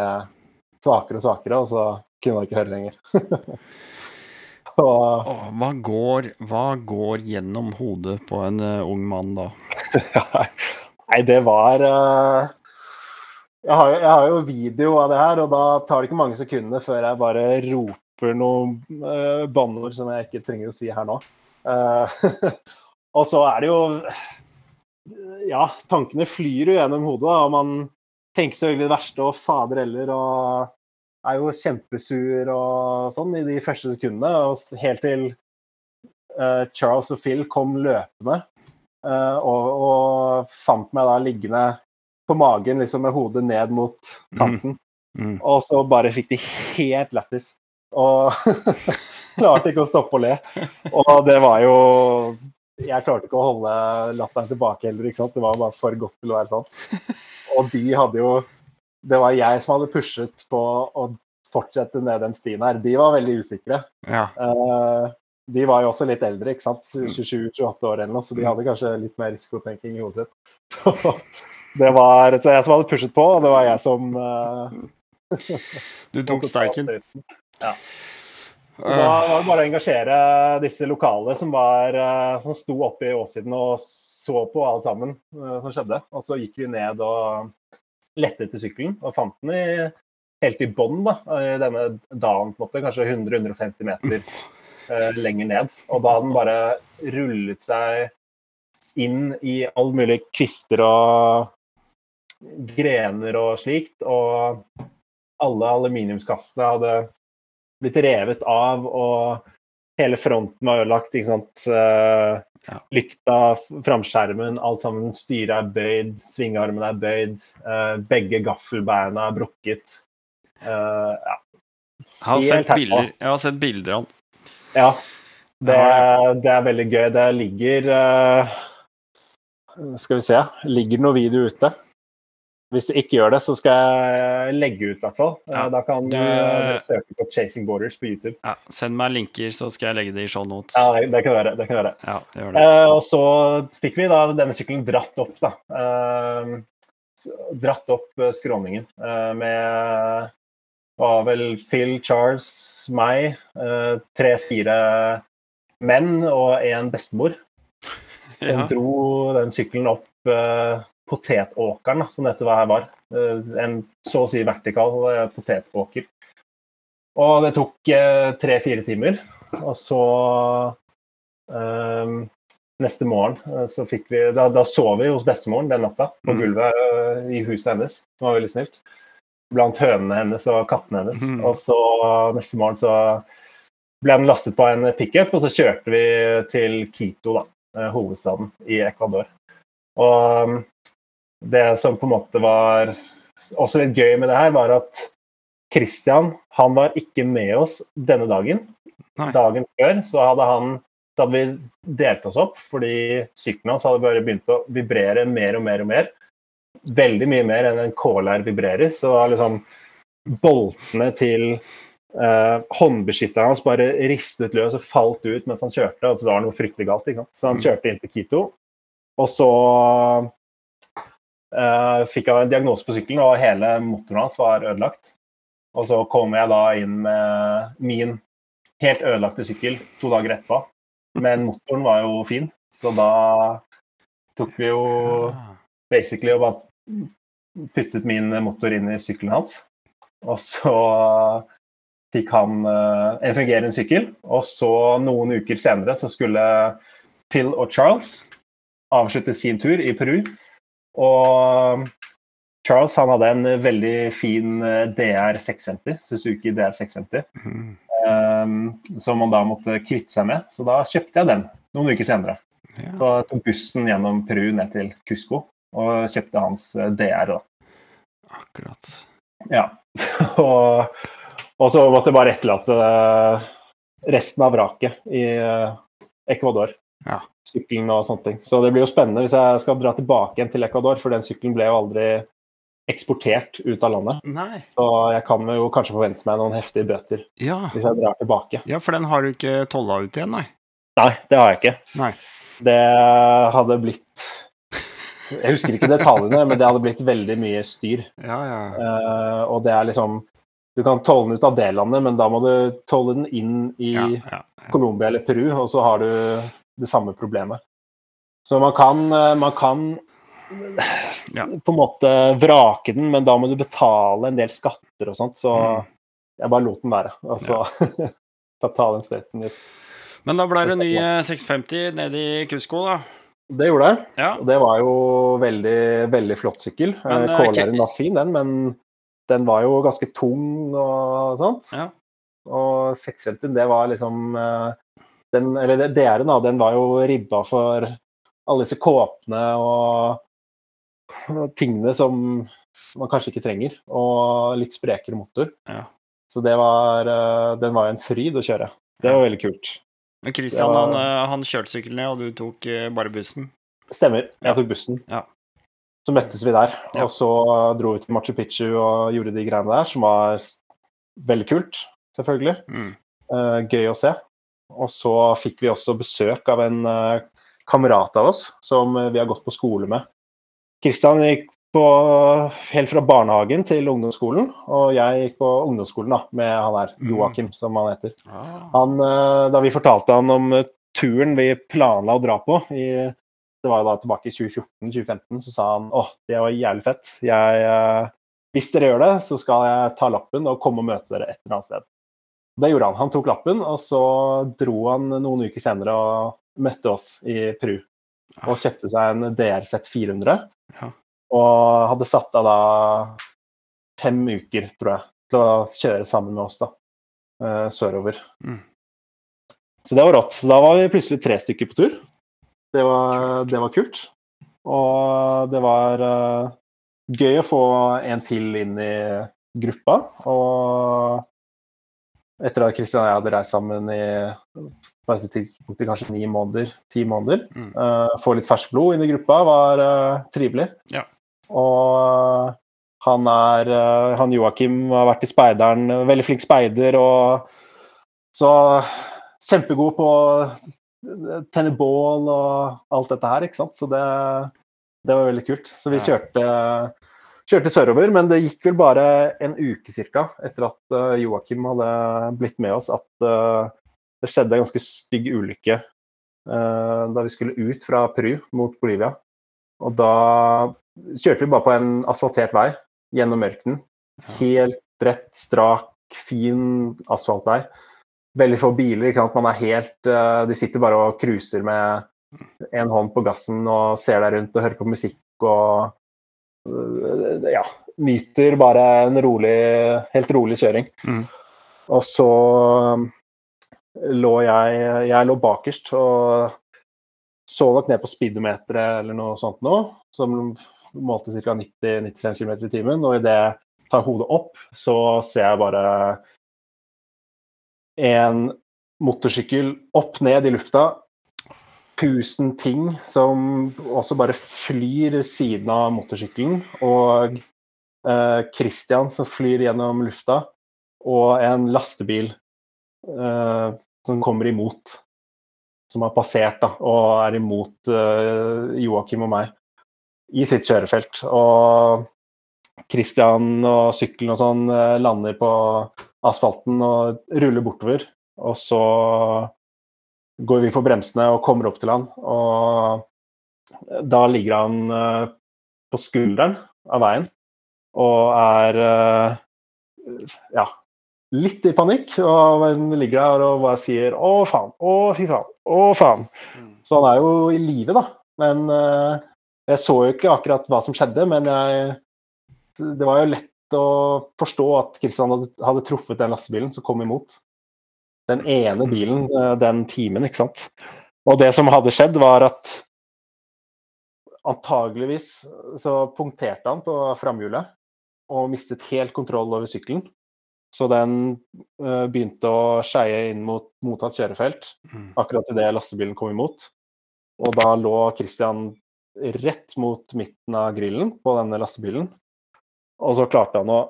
svakere og svakere, og så kunne man ikke høre lenger. og Åh, hva, går, hva går gjennom hodet på en uh, ung mann da? Nei, det var uh, jeg, har, jeg har jo video av det her, og da tar det ikke mange sekundene før jeg bare roper noen uh, banneord som jeg ikke trenger å si her nå. Uh, og så er det jo Ja, tankene flyr jo gjennom hodet, da, og man tenker selvfølgelig det verste, og fader heller, og er jo kjempesur og sånn i de første sekundene, og helt til uh, Charles og Phil kom løpende. uh, og, og fant meg da liggende på magen liksom med hodet ned mot kanten. Mm. Og så bare fikk de helt lættis. Og klarte ikke å stoppe å le. Og det var jo Jeg klarte ikke å holde latteren tilbake heller, ikke sant. Det var bare for godt til å være sant. Og de hadde jo Det var jeg som hadde pushet på å fortsette ned den stien her. De var veldig usikre. Ja. Eh, de var jo også litt eldre, ikke sant? 27-28 år eller noe, så de hadde kanskje litt mer risikotenking i hodet sitt. Så det var så jeg som hadde pushet på, og det var jeg som eh, Du tok steiken. Ja. Så da var det bare å engasjere disse lokale som, var, eh, som sto oppe i åssiden og så på alt sammen eh, som skjedde. Og så gikk vi ned og lette etter sykkelen og fant den i, helt i bånn da, i denne dalen, kanskje 100-150 meter eh, lenger ned. Og da hadde den bare rullet seg inn i all mulig kvister og grener og slikt. Og alle aluminiumskassene hadde blitt revet av, og hele fronten var ødelagt. ikke sant? Ja. Lykta, framskjermen, alt sammen. Styret er bøyd, svingarmen er bøyd. eh, begge gaffelbeina er brukket. Eh, ja. Jeg har, sett bilder, jeg har sett bilder av den. ja. Det, det er veldig gøy. Det ligger Skal vi se. Ligger noe video ute? Hvis det ikke gjør det, så skal jeg legge ut, i hvert fall. Eh, Ja, Da kan du- eh, søke på 'Chasing Borders' på YouTube. Ja, send meg linker, så skal jeg legge det i show notes. Ja, det kan du gjøre. Ja. Eh, og så fikk vi da denne sykkelen dratt opp, da. Eh, dratt opp eh, skråningen eh, med var vel Phil, Charles, meg, eh, tre-fire menn og en bestemor. Hun dro den sykkelen opp eh, potetåkeren, som dette var her var. Eh, en så å si vertikal eh, potetåker. Og det tok eh, tre-fire timer. Og så eh, Neste morgen så fikk vi Da, da sov vi hos bestemoren den natta, på Mm. gulvet eh, i huset hennes, som var veldig snilt. Blant hønene hennes og kattene hennes. Mm. Og så neste morgen så ble den lastet på en pickup, og så kjørte vi til Quito, da, hovedstaden i Ecuador. Og um, det som på en måte var også litt gøy med det her, var at Christian han var ikke med oss denne dagen. Nei. Dagen før så hadde han da hadde vi delt oss opp fordi sykkelen hans hadde bare begynt å vibrere mer og mer og mer. Veldig mye mer enn en KLR vibrerer. Så var liksom boltene til eh, håndbeskytteren hans bare ristet løs og falt ut mens han kjørte. Altså, det var noe fryktelig galt. Så han Mm. kjørte inn til Quito, og så eh, fikk jeg en diagnose på sykkelen, og hele motoren hans var ødelagt. Og så kom jeg da inn med min helt ødelagte sykkel to dager etterpå. Men motoren var jo fin, så da tok vi jo basically og bare puttet min motor inn i sykkelen hans. Og så fikk han eh, en fungerende sykkel. Og så noen uker senere så skulle Phil og Charles avslutte sin tur i Peru. Og Charles han hadde en veldig fin eh, DR 650, Suzuki DR 650, mm. um, som han da måtte kvitte seg med. Så da kjøpte jeg den noen uker senere. Ja. Så jeg tok bussen gjennom Peru ned til Cusco og kjøpte hans eh, DR. Da. Akkurat. Ja. og, og så måtte jeg bare etterlate eh, resten av vraket i Ecuador. Ja. Sykkelen og sånne ting. Så det blir jo spennende hvis jeg skal dra tilbake igjen til Ecuador, for den sykkelen ble jo aldri eksportert ut av landet. Nei. Så jeg kan jo kanskje forvente meg noen heftige bøter Ja. hvis jeg drar tilbake. ja, for den har du ikke tolla ut igjen, nei? Nei, det har jeg ikke. Nei. Det hadde blitt Jeg husker ikke detaljene, men det hadde blitt veldig mye styr. Ja, ja. Uh, og det er liksom Du kan tolle den ut av det landet, men da må du tolle den inn i ja, ja. Colombia eller Peru, og så har du det samme problemet. Så man kan, eh, man kan Ja. på en måte vrake den, men da må du betale en del skatter og sånt, så Mm. jeg bare lot den være. Og så ja. ta den støyten hvis Men da ble det ny eh, 650 nede i Kusko, da. Det gjorde jeg. Ja. Og det var jo veldig, veldig flott sykkel. Eh, eh, KLR-en var fin, den, men den var jo ganske tung og sånt. Ja. Og 650, det var liksom eh, den, Eller DR-en, da, den var jo ribba for alle disse kåpene og, tingene som man kanskje ikke trenger. Og litt sprekere motor. Ja. Så det var eh, Den var en fryd å kjøre. Det var veldig kult. Men Christian, var- han, eh, han kjørte sykkelen ned, og du tok eh, bare bussen. Stemmer. Jeg tok bussen. Ja. Så møttes vi der, Ja. og så dro vi til Machu Picchu og gjorde de greiene der, som var veldig kult, selvfølgelig. Mm. Gøy å se. Og så fikk vi også besøk av en eh, kamerat av oss som eh, vi har gått på skole med. Kristian gikk på, helt fra barnehagen til ungdomsskolen, og jeg gikk på ungdomsskolen da, med han her, Mm. Joakim, som han heter. Ah. Han, eh, da vi fortalte han om turen vi planla å dra på, i, det var jo da tilbake i 2014-2015, så sa han åh, det var jævlig fett. Jeg, hvis dere gjør det, så skal jeg ta lappen og komme og møte dere et eller annet sted. Det gjorde han. Han tok lappen, og så dro han noen uker senere og møtte oss i Pru. Og kjøpte seg en DRZ 400. Ja. Og hadde satt av da fem uker, tror jeg, til å kjøre sammen med oss da, eh, sørover. Mm. Så det var rått. Så da var vi plutselig tre stykker på tur. Det var, det var kult. Og det var uh, gøy å få en til inn i gruppa. Og etter at Kristian og jeg hadde reist sammen i på dette tidspunktet kanskje ni måneder, ti måneder, Mm. Uh, få litt ferskt blod inn i gruppa var uh, trivelig. Ja. Og han er uh, Han Joakim har vært i speideren, veldig flink speider og så kjempegod på å tenne bål og alt dette her, ikke sant. Så det, det var veldig kult. Så vi Ja. Kjørte, sørover, men det gikk vel bare en uke cirka etter at eh, Joakim hadde blitt med oss, at eh, det skjedde en ganske stygg ulykke eh, da vi skulle ut fra Peru mot Bolivia. Og da kjørte vi bare på en asfaltert vei gjennom ørkenen. Helt rett, strak, fin asfaltvei. Veldig få biler. ikke sant? Man er helt De sitter bare og cruiser med en hånd på gassen og ser deg rundt og hører på musikk og Ja. Nyter bare en rolig, helt rolig kjøring. Mm. Og så um, lå jeg Jeg lå bakerst og så nok ned på speedometeret eller noe sånt nå, som målte ca. 90-95 km i timen. Og idet jeg tar hodet opp, så ser jeg bare en motorsykkel opp ned i lufta. Tusen ting som også bare flyr siden av motorsykkelen. Og eh, Christian som flyr gjennom lufta. Og en lastebil eh, som kommer imot. Som har passert da, og er imot eh, Joakim og meg i sitt kjørefelt. Og Christian og sykkelen og sånn eh, lander på asfalten og ruller bortover. Og så går vi på bremsene og kommer opp til han, og da ligger han eh, på skulderen av veien og er eh, ja, litt i panikk. Og han ligger der og bare sier 'å, faen', 'å, fy faen', 'å, faen'. Mm. Så han er jo i live, da. Men eh, jeg så jo ikke akkurat hva som skjedde, men jeg, det var jo lett å forstå at Kristian hadde, hadde truffet den lastebilen som kom imot. Den ene bilen eh, den timen, ikke sant. Og det som hadde skjedd, var at antageligvis så punkterte han på framhjulet og mistet helt kontroll over sykkelen. Så den eh, begynte å skeie inn mot mottatt kjørefelt Mm. akkurat idet lastebilen kom imot. Og da lå Christian rett mot midten av grillen på denne lastebilen. Og så klarte han å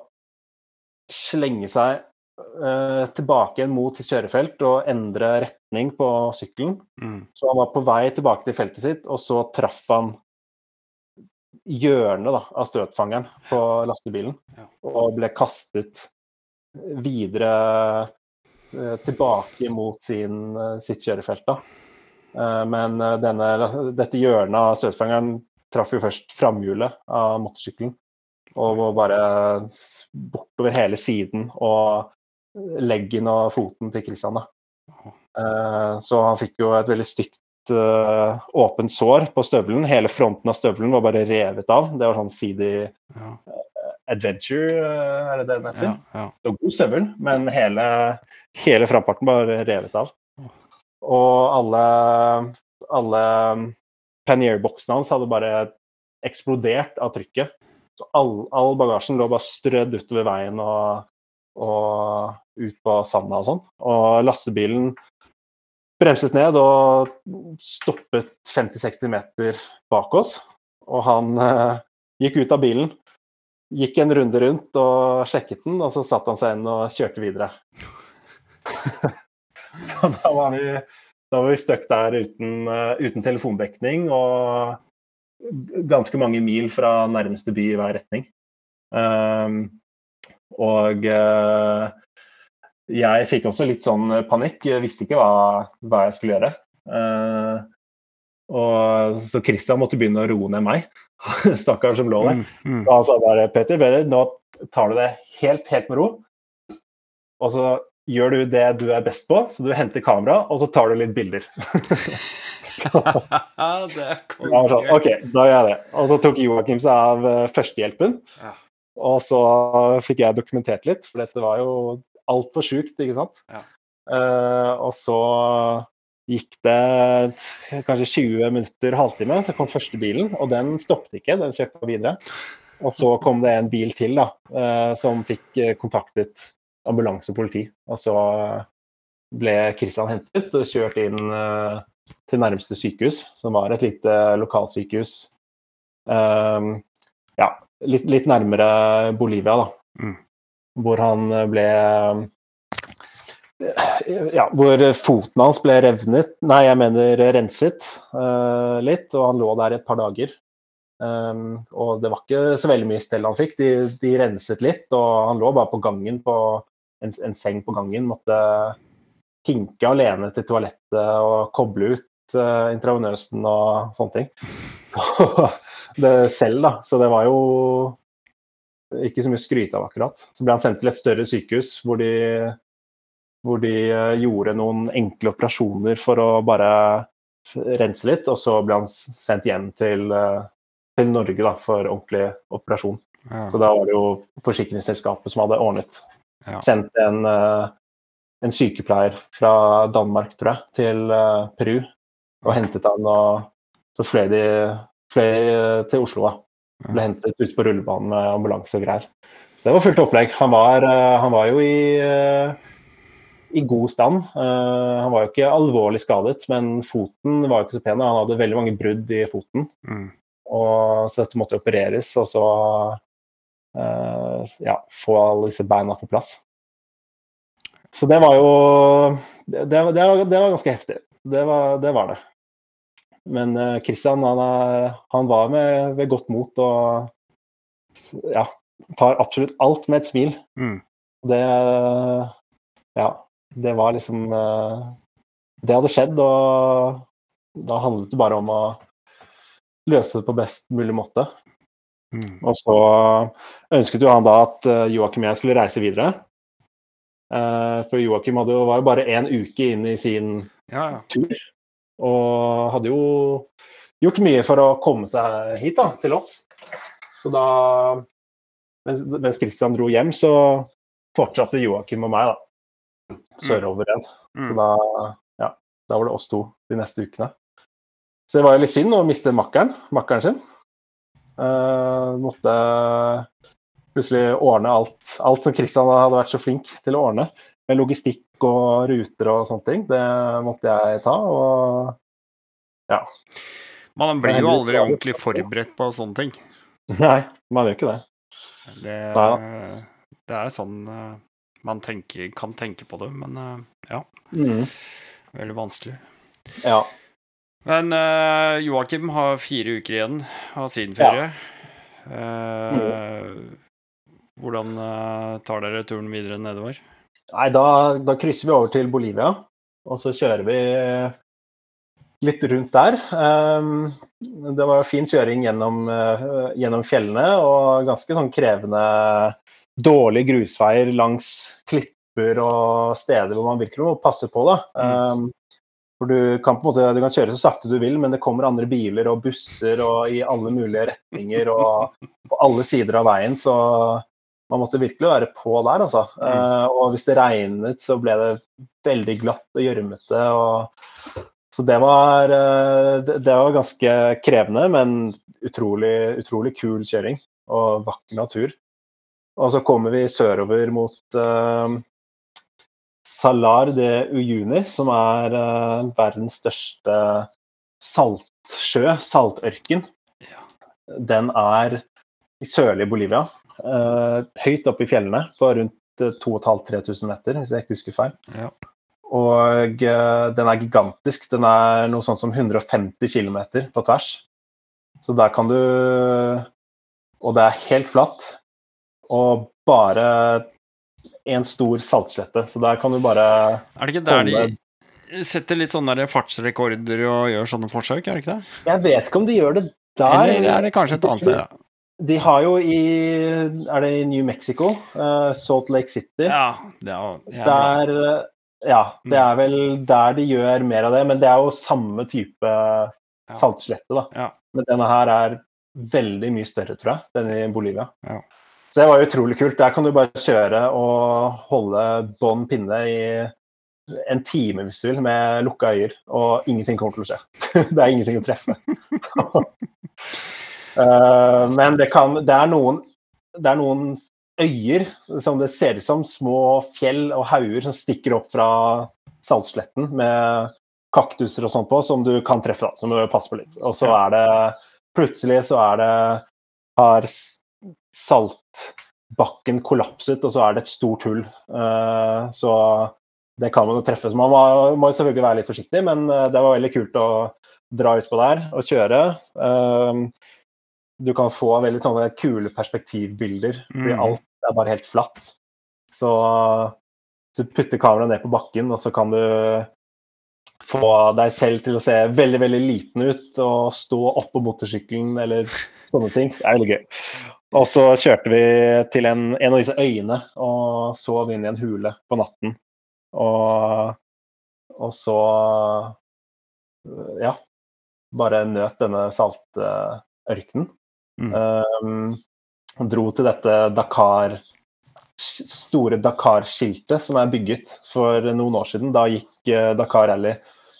slenge seg tilbake igjen mot sitt kjørefelt og endre retning på sykkelen. Mm. Så han var på vei tilbake til feltet sitt, og så traff han hjørnet da, av støtfangeren på lastebilen. Ja. Og ble kastet videre eh, tilbake mot sin, eh, sitt kjørefelt. da. Eh, Men eh, denne, dette hjørnet av støtfangeren traff jo først framhjulet av motorsykkelen. Og var bare bortover hele siden og leggen og foten til Kristian. Eh, Så han fikk jo et veldig stygt eh, åpent sår på støvelen. Hele fronten av støvelen var bare revet av. Det var sånn CD Ja, Adventure, eh, er det det den heter? ja, ja. Det var god støvel, men hele, hele framparten var revet av. Og alle, alle Panier-boksene hans hadde bare eksplodert av trykket. Så all, all bagasjen lå bare strødd utover veien og, og ut på sanda og sånn. Og lastebilen bremset ned og stoppet 50-60 meter bak oss. Og han eh, gikk ut av bilen, gikk en runde rundt og sjekket den, og så satte han seg inn og kjørte videre. så da var vi, da vi stuck der uten, uh, uten telefondekning og ganske mange mil fra nærmeste by i hver retning. Ehm, og eh, jeg fikk også litt sånn panikk, jeg visste ikke hva, hva jeg skulle gjøre. Eh, og så Christian måtte begynne å roe ned meg, stakkaren som lå der. Mm, mm. Og han sa bare Petter, Peter, nå tar du det helt, helt med ro. Og så gjør du det du er best på, så du henter kamera, og så tar du litt bilder. det er konge. var sånn, ok, da gjør jeg det. Og så tok Joakim seg av eh, førstehjelpen. Ja. Og så fikk jeg dokumentert litt, for dette var jo altfor sjukt, ikke sant. Ja. Uh, og så gikk det kanskje 20 minutter, halvtime, så kom første bilen, og den stoppet ikke, den kjørte videre. Og så kom det en bil til da, uh, som fikk eh, kontaktet ambulanse og politi. Og så ble Kristian hentet og kjørt inn uh, til nærmeste sykehus, som var et lite lokalsykehus. Um, ja, litt, litt nærmere Bolivia, da. Mm. Hvor han ble ja, hvor foten hans ble revnet Nei, jeg mener renset uh, litt, og han lå der et par dager. Um, og det var ikke så veldig mye stell han fikk. De, de renset litt, og han lå bare på gangen på en, en seng på gangen. Måtte hinke alene til toalettet og koble ut intravenøsen og sånne ting. det selv, da. Så det var jo ikke så mye å skryte av, akkurat. Så ble han sendt til et større sykehus hvor de, hvor de uh, gjorde noen enkle operasjoner for å bare rense litt, og så ble han sendt hjem til, uh, til Norge da, for ordentlig operasjon. Ja. Så da var det jo forsikringsselskapet som hadde ordnet. Ja. Sendt en, en sykepleier fra Danmark, tror jeg, til Peru og hentet han. Og så fløy de fløy til Oslo. da. Ble hentet ut på rullebanen med ambulanse og greier. Så det var fullt opplegg. Han var, uh, han var jo i, uh, i god stand. Uh, han var jo ikke alvorlig skadet, men foten var jo ikke så pen. Han hadde veldig mange brudd i foten. Mm. Og, så dette måtte opereres, og så eh, ja, få alle disse beina på plass. Så det var jo Det, det, var, det var ganske heftig. Det var det. Var det. Men Kristian Christian han, han var med ved godt mot og ja, tar absolutt alt med et smil. Mm. Det Ja, det var liksom eh, Det hadde skjedd, og da handlet det bare om å løse det på best mulig måte. Mm. Og så ønsket jo han da at uh, Joakim og jeg skulle reise videre. Eh, for Joakim hadde jo, var jo bare én uke inn i sin Ja, ja. tur. Og hadde jo gjort mye for å komme seg hit, da, til oss. Så da Mens, mens Christian dro hjem, så fortsatte Joakim og meg, da. Sørover igjen. Så Mm. da, ja, da var det oss to de neste ukene. Så det var jo litt synd å miste makkeren, makkeren sin. Uh, måtte plutselig ordne alt. Alt som Kristian hadde vært så flink til å ordne. Med logistikk og ruter og sånne ting. Det måtte jeg ta. Og Man blir jo aldri ordentlig forberedt på sånne ting. nei, man gjør ikke det. Det, det er sånn eh, man tenker, kan tenke på det, men eh, ja, Mm. veldig vanskelig. Ja. Men eh, Joakim har fire uker igjen av sin ferie. Eh, Mm. Hvordan tar dere turen videre nedover? Nei, da, da krysser vi over til Bolivia, og så kjører vi litt rundt der. Um, det var fin kjøring gjennom, eh, gjennom fjellene og ganske sånn krevende dårlige grusveier langs klipper og steder hvor man virkelig må passe på. da. Um, for du kan på en måte, du kan kjøre så sakte du vil, men det kommer andre biler og busser og i alle mulige retninger og på alle sider av veien, så man måtte virkelig være på der, altså. Eh, og hvis det regnet, så ble det veldig glatt og gjørmete. og Så det var, eh, det, var ganske krevende, men utrolig, utrolig kul kjøring og vakker natur. Og så kommer vi sørover mot uh, Salar de Uyuni, som er uh, verdens største saltsjø, saltørken. Ja. Den er i sørlige Bolivia, høyt oppe i fjellene, på rundt eh, 2500-3000 meter, hvis jeg ikke husker feil. Ja. Og eh, den er gigantisk. Den er noe sånt som 150 km på tvers. Så der kan du Og det er helt flatt. Og bare en stor saltslette. Så der kan du bare Er det ikke der Holde- de setter litt sånne fartsrekorder og gjør sånne forsøk, er det ikke det? Jeg vet ikke om de gjør det der. Eller er det kanskje et annet sted? Ja? De har jo i Er det i New Mexico? Uh, Salt Lake City. Ja, det er, er der. Ja, det er vel der de gjør mer av det, men det er jo samme type saltslette, da. Ja. Men denne her er veldig mye større, tror jeg, den i Bolivia. Ja. Så det var utrolig kult. Der kan du bare kjøre og holde bånn pinne i en time hvis du vil, med lukka øyer, og ingenting kommer til å skje. det er ingenting å treffe. uh, men det, kan, det, er noen, det er noen øyer som det ser ut som små fjell og hauger som stikker opp fra saltsletten med kaktuser og sånt på, som du kan treffe, da, som du passer på litt. Og så er det Plutselig så er det har saltbakken kollapset, og så er det et stort hull. Uh, så det kan man jo treffe. Så man må, må selvfølgelig være litt forsiktig, men uh, det var veldig kult å dra utpå der og kjøre. Uh, du kan få veldig sånne kule perspektivbilder, fordi mm. alt er bare helt flatt. Så du putter kameraet ned på bakken, og så kan du få deg selv til å se veldig veldig liten ut og stå oppå motorsykkelen eller sånne ting. Det er veldig gøy. Og så kjørte vi til en, en, av disse øyene og sov inn i en hule på natten. Og, og så ja, bare nøt denne saltørkenen. Mm. Um, dro til dette Dakar store Dakar-skiltet som er bygget for noen år siden. Da gikk uh, Dakar Rally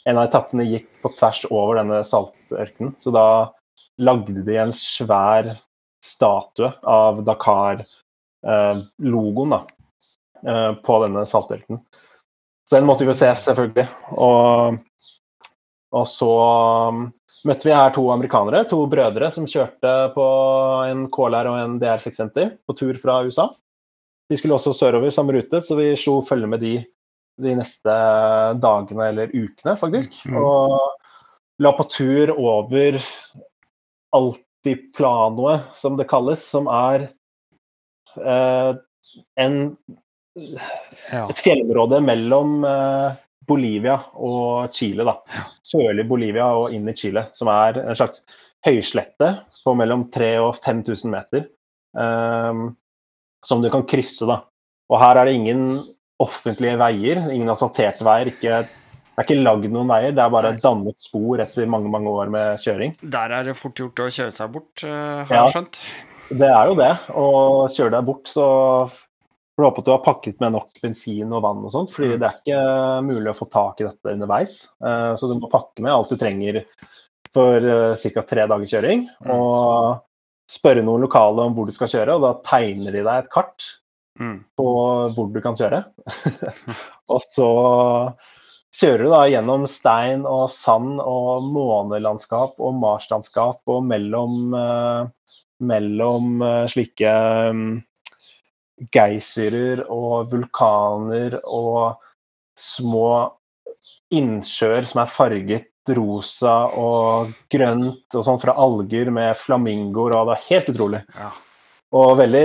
En av etappene gikk på tvers over denne saltørkenen. Så da lagde de en svær statue av Dakar-logoen uh, eh, på denne saltørkenen. Så den måtte vi jo se, selvfølgelig. Og, og så møtte vi her to amerikanere, to brødre, som kjørte på en KLR og en DR650 på tur fra USA. De skulle også sørover samme rute, så vi slo følge med de de neste dagene eller ukene, faktisk. Mm. Og la på tur over Altiplanoet, som det kalles, som er eh, en et fjellområde mellom eh, Bolivia og Chile. da. Sørlig Bolivia og inn i Chile, som er en slags høyslette på mellom 3000 og 5000 meter. Um, som du kan krysse. da. Og her er det ingen offentlige veier, ingen asfalterte veier. Ikke, det er ikke lagd noen veier, det er bare dannet spor etter mange mange år med kjøring. Der er det fort gjort å kjøre seg bort, uh, har ja, jeg skjønt. Det er jo det. Å kjøre deg bort, så får håpe at du har pakket med nok bensin og vann og sånt, fordi mm. det er ikke mulig å få tak i dette underveis. Uh, så du må pakke med alt du trenger for uh, ca. tre dager kjøring. Mm. Og spørre noen lokale om hvor du skal kjøre, og da tegner de deg et kart mm. på hvor du kan kjøre. og så kjører du da gjennom stein og sand og månelandskap og marslandskap og mellom, mellom slike geysirer og vulkaner og små innsjøer som er farget rosa og grønt og sånn fra alger med flamingoer, og det er helt utrolig. Ja. Og veldig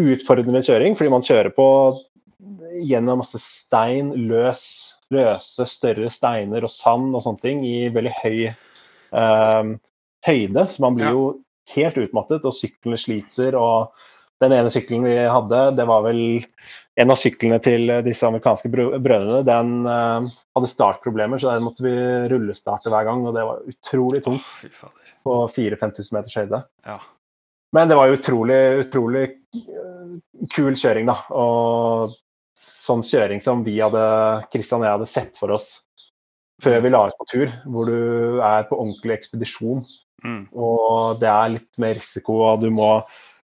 utfordrende kjøring, fordi man kjører på gjennom masse stein, løs, løse, større steiner og sand og sånne ting i veldig høy um, høyde, så man blir ja. jo helt utmattet, og syklene sliter. og den ene sykkelen vi hadde, det var vel en av syklene til disse amerikanske brødrene. Den uh, hadde startproblemer, så den måtte vi rullestarte hver gang. Og det var utrolig tungt oh, på 4000-5000 meters høyde. Ja. Men det var jo utrolig, utrolig eh, kul kjøring, da. Og sånn kjøring som vi hadde, Kristian og jeg hadde sett for oss før vi la ut på tur, hvor du er på ordentlig ekspedisjon. Mm. Og det er litt mer risiko, og du må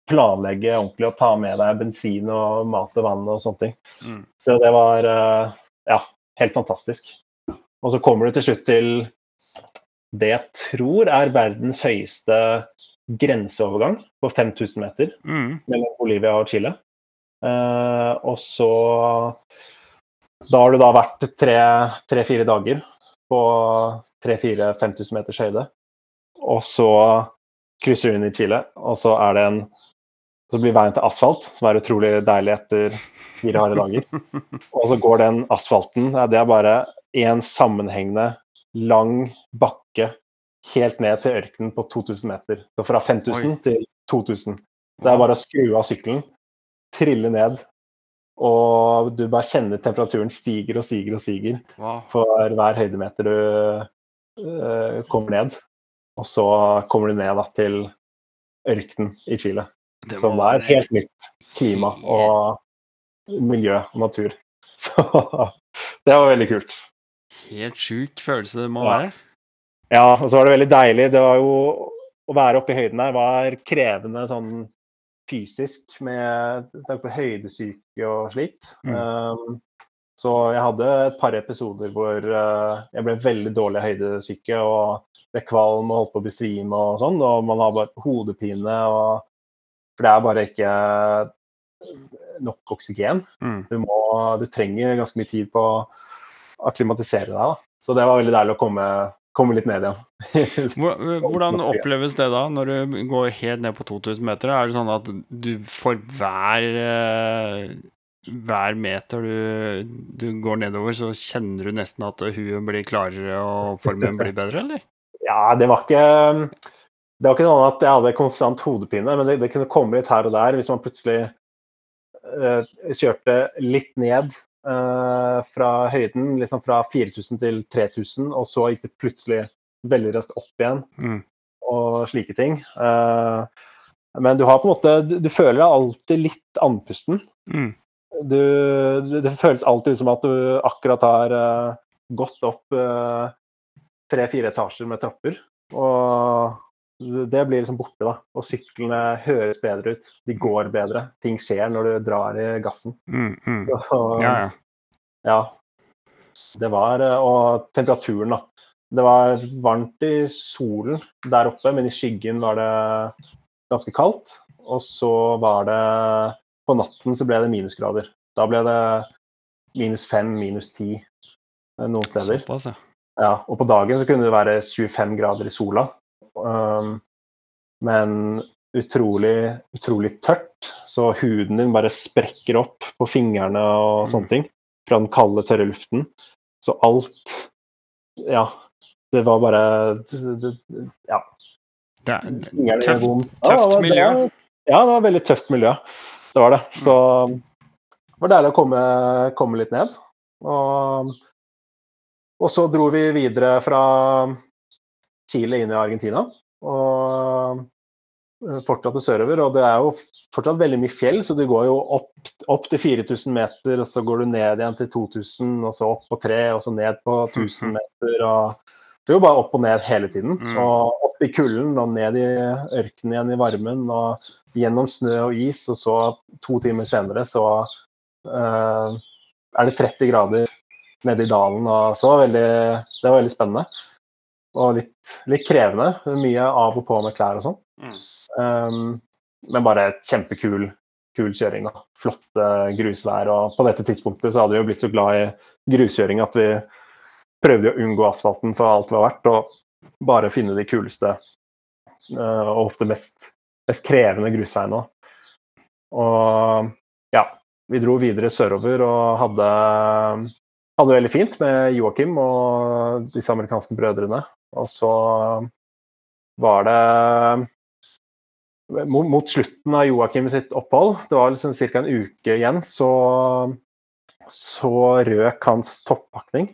planlegge ordentlig og ta med deg bensin og mat og vann og sånne ting. Mm. Så det var eh, ja, helt fantastisk. Og så kommer du til slutt til det jeg tror er verdens høyeste grenseovergang på 5000 meter mm. mellom Bolivia og Chile. Uh, og så Da har du da vært tre-fire tre, dager på 3000-5000 meters høyde. Og så krysser du inn i Chile, og så er det en så blir veien til asfalt, som er utrolig deilig etter fire harde dager. Og så går den asfalten Det er bare én sammenhengende, lang bakke helt ned til ørkenen på 2000 meter. Så fra 5000 Oi. til 2000. Så det er bare å skru av sykkelen, trille ned, og du bare kjenner temperaturen stiger og stiger og stiger Wow. for hver høydemeter du eh, kommer ned. Og så kommer du ned da, til ørkenen i Chile, Det som var er helt nytt klima og miljø og natur. Så det var veldig kult. Helt sjuk følelse det må Ja. være. Ja, og så var det veldig deilig. Det var jo Å være oppe i høyden her var krevende sånn fysisk med tanke på høydesyke og slikt. Mm. Um, så jeg hadde et par episoder hvor uh, jeg ble veldig dårlig høydesyke og ble kvalm og holdt på å besvime og sånn, og man har bare hodepine og For det er bare ikke nok oksygen. Mm. Du, må, du trenger ganske mye tid på å akklimatisere deg. Da. Så det var veldig deilig å komme, komme litt ned igjen. Hvordan oppleves det da, når du går helt ned på 2000 meter? Er det sånn at du for hver eh, hver meter du, du går nedover, så kjenner du nesten at huet blir klarere og formen blir bedre, eller? Ja, det var ikke Det var ikke noe annet at jeg hadde konstant hodepine, men det, det kunne komme litt her og der hvis man plutselig eh, kjørte litt ned eh, fra høyden, liksom fra 4000 til 3000, og så gikk det plutselig veldig raskt opp igjen Mm. og slike ting. Eh, men du har på en måte Du, du føler deg alltid litt andpusten. Mm. Du, det, det føles alltid ut som at du akkurat har eh, gått opp eh, tre-fire etasjer med trapper. Og det blir liksom borte, da. Og syklene høres bedre ut. De går bedre. Ting skjer når du drar i gassen. Mm, mm. Og, Ja, ja. ja. Det var eh, Og temperaturen, da. Det var varmt i solen der oppe, men i skyggen var det ganske kaldt. Og så var det På natten så ble det minusgrader. Da ble det minus fem, minus ti eh, noen steder. Såpass, ja. Ja, og på dagen så kunne det være 25 grader i sola. Um, men utrolig, utrolig tørt, så huden din bare sprekker opp på fingrene og Mm. sånne ting fra den kalde, tørre luften. Så alt Ja, det var bare det, Ja. Det er tøft, tøft Ja, det var- miljø. Det ja, det var veldig tøft miljø. Det var det. Så det var deilig å komme, komme litt ned. Og, og så dro vi videre fra Chile inn i Argentina. Og eh, fortsatte sørover. Og det er jo fortsatt veldig mye fjell, så du går jo opp, opp til 4000 meter, og så går du ned igjen til 2000, og så opp på 3, og så ned på 1000 meter. og det er jo bare opp og ned hele tiden. Mm. Og opp i kulden og ned i ørkenen igjen i varmen. Og gjennom snø og is, og så to timer senere så uh, er det 30 grader nede i dalen. Og så var veldig, det var veldig spennende. Og litt, litt krevende. Mye av og på med klær og sånn. Mm. Um, men bare kjempekul kul kjøring. Da. Flotte grusvær. Og på dette tidspunktet så hadde vi jo blitt så glad i gruskjøring at vi prøvde å unngå asfalten for alt det var verdt, og bare finne de kuleste uh, og ofte mest, mest krevende grusveiene. Og ja, vi dro videre sørover og hadde, hadde det veldig fint med Joakim og disse amerikanske brødrene. Og så var det mot, slutten av Joakim sitt opphold, det var liksom ca. en uke igjen, så, så røk hans toppakning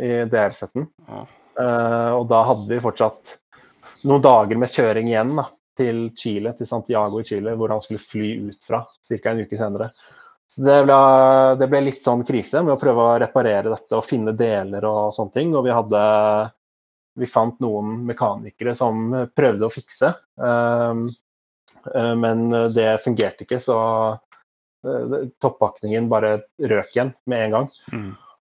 i DR-setten. Ja. Uh, og da hadde vi fortsatt noen dager med kjøring igjen da, til Chile, til Santiago i Chile, hvor han skulle fly ut fra ca. en uke senere. Så det ble, det ble litt sånn krise med å prøve å reparere dette og finne deler og sånne ting. Og vi hadde Vi fant noen mekanikere som prøvde å fikse, eh, eh, men det fungerte ikke, så eh, toppakningen bare røk igjen med en gang. Mm.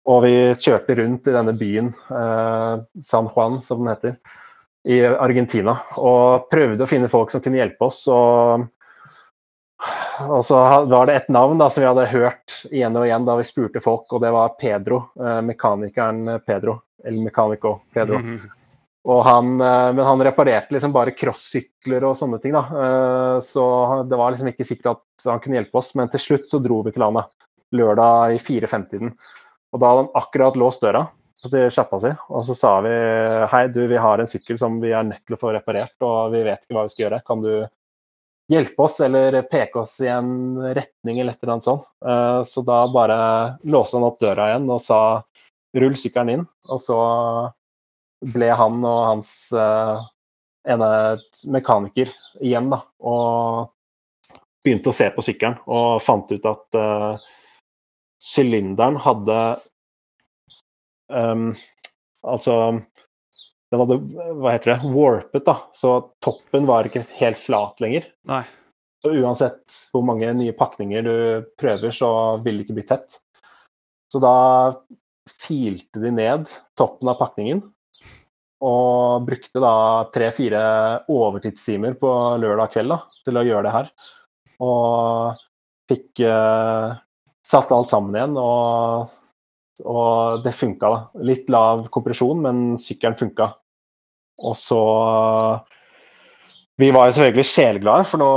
Og vi kjørte rundt i denne byen, eh, San Juan som den heter, i Argentina. Og prøvde å finne folk som kunne hjelpe oss. Og, og så var det et navn da, som vi hadde hørt igjen og igjen da vi spurte folk, og det var Pedro. Eh, mekanikeren Pedro. El Mecanico Pedro. Mhm. Og han, eh, men han reparerte liksom bare crossykler og sånne ting. da. Eh, Så det var liksom ikke sikkert at han kunne hjelpe oss, men til slutt så dro vi til landet. lørdag i 4-5-tiden. Og da hadde han akkurat låst døra til sjappa si, og så sa vi hei, du, vi har en sykkel som vi er nødt til å få reparert, og vi vet ikke hva vi skal gjøre. Kan du, hjelpe oss eller peke oss i en retning eller et eller annet sånt. Eh, så da bare låste han opp døra igjen og sa 'rull sykkelen inn'. Og så ble han og hans uh, ene mekaniker igjen, da. Og begynte å se på sykkelen og fant ut at uh, sylinderen hadde um, Altså den hadde hva heter det, warpet, da. Så toppen var ikke helt flat lenger. Nei. Så uansett hvor mange nye pakninger du prøver, så vil det ikke bli tett. Så da filte de ned toppen av pakningen. Og brukte da tre-fire overtidstimer på lørdag kveld da, til å gjøre det her. Og fikk uh, satt alt sammen igjen, og, og det funka, da. Litt lav kompresjon, men sykkelen funka. Og så Vi var jo selvfølgelig sjelglade, for nå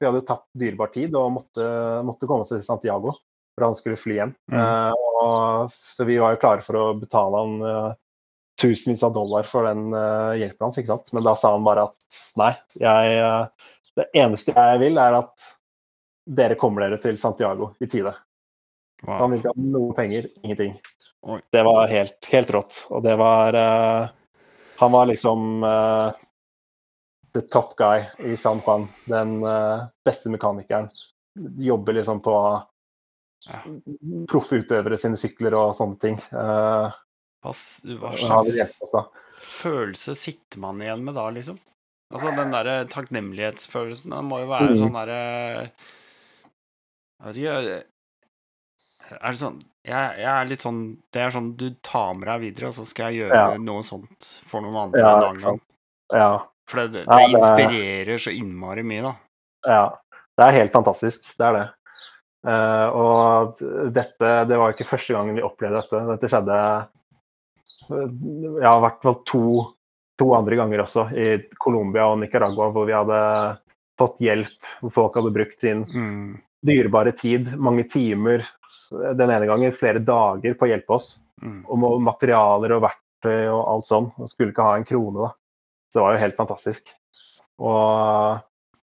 vi hadde tapt dyrebar tid og måtte, måtte komme oss til Santiago for han skulle fly hjem. Mm. Uh, og, så vi var jo klare for å betale han uh, tusenvis av dollar for den uh, hjelpen hans, ikke sant. Men da sa han bare at nei, jeg, det eneste jeg vil, er at dere kommer dere til Santiago i tide. Wow. Han vil ikke ha noe penger, ingenting. Oi. Det var helt, helt, rått. Og det var Han var liksom the top guy i San Juan. Den beste mekanikeren. Jobber liksom på. Proffe utøvere sine sykler og sånne ting. Uh, hva, hva slags følelse sitter man igjen med da, liksom? Altså den derre takknemlighetsfølelsen, den må jo være mm. sånn derre Jeg vet ikke Er det sånn jeg, jeg, er litt sånn Det er sånn du tar med deg videre, og så skal jeg gjøre ja. noe sånt for noen andre ja, en annen gang. Ja. For det, det, det inspirerer så innmari mye, da. Ja. Det er helt fantastisk. Det er det. Uh, og dette Det var ikke første gangen vi opplevde dette. Dette skjedde ja, i hvert fall to, to, andre ganger også, i Colombia og Nicaragua, hvor vi hadde fått hjelp, hvor folk hadde brukt sin mm. dyrebare tid, mange timer, den ene gangen flere dager på å hjelpe oss. Mm. Og materialer og verktøy og alt sånn. Og skulle ikke ha en krone, da. Så det var jo helt fantastisk. Og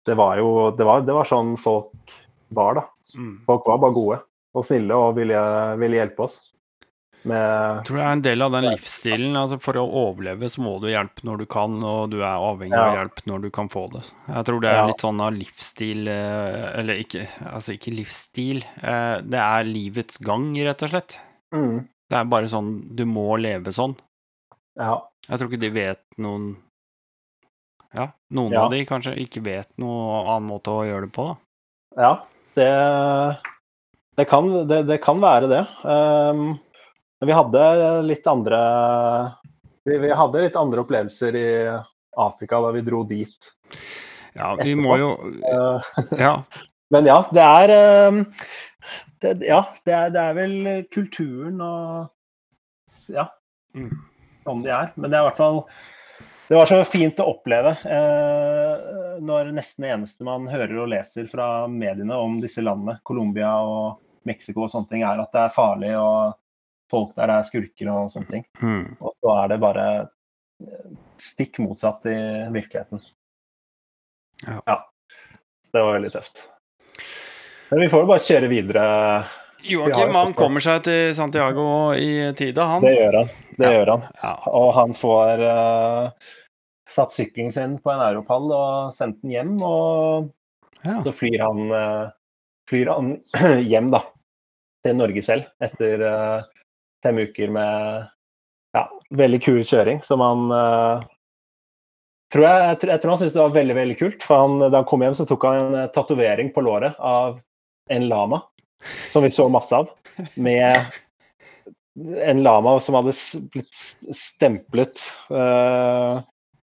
det var jo Det var, det var sånn folk var, da. Mm. Folk var bare gode og snille og ville, ville hjelpe oss. Med jeg tror det er en del av den livsstilen. altså For å overleve så må du hjelpe når du kan, og du er avhengig ja. av hjelp når du kan få det. Jeg tror det er litt sånn av livsstil eh, Eller ikke, altså ikke livsstil. Eh, det er livets gang, rett og slett. Mm. Det er bare sånn Du må leve sånn. Ja. Jeg tror ikke de vet noen Ja, noen av de kanskje ikke vet noen annen måte å gjøre det på, da. Ja, det, det, kan, det, det kan, være det. Um, vi hadde litt andre vi, vi, hadde litt andre opplevelser i Afrika da vi dro dit. Ja, vi etterpå. må jo Ja. Men ja, det er um, Ja, det er, det er, vel kulturen og Ja, mm. sånn de er. Men det er i hvert fall det var så fint å oppleve eh, når nesten det eneste man hører og leser fra mediene om disse landene, Colombia og Mexico og sånne ting, er at det er farlig og folk der er skurker og sånne ting. Mm. Og så er det bare stikk motsatt i virkeligheten. Ja. ja. Så det var veldig tøft. Men vi får bare kjøre videre. Joakim han kommer seg til Santiago i tide, han. Det gjør han. Det ja. gjør han. Og han får uh, satt sykkelen sin på en europall og sendt den hjem. Og ja. så flyr han, uh, flyr han hjem, da. Til Norge selv etter uh, fem uker med ja, veldig kul kjøring som han tror jeg, jeg, jeg, tror han syntes det var veldig veldig kult. for han, Da han kom hjem, så tok han en tatovering på låret av en lama, som vi så masse av. Med en lama som hadde blitt stemplet uh,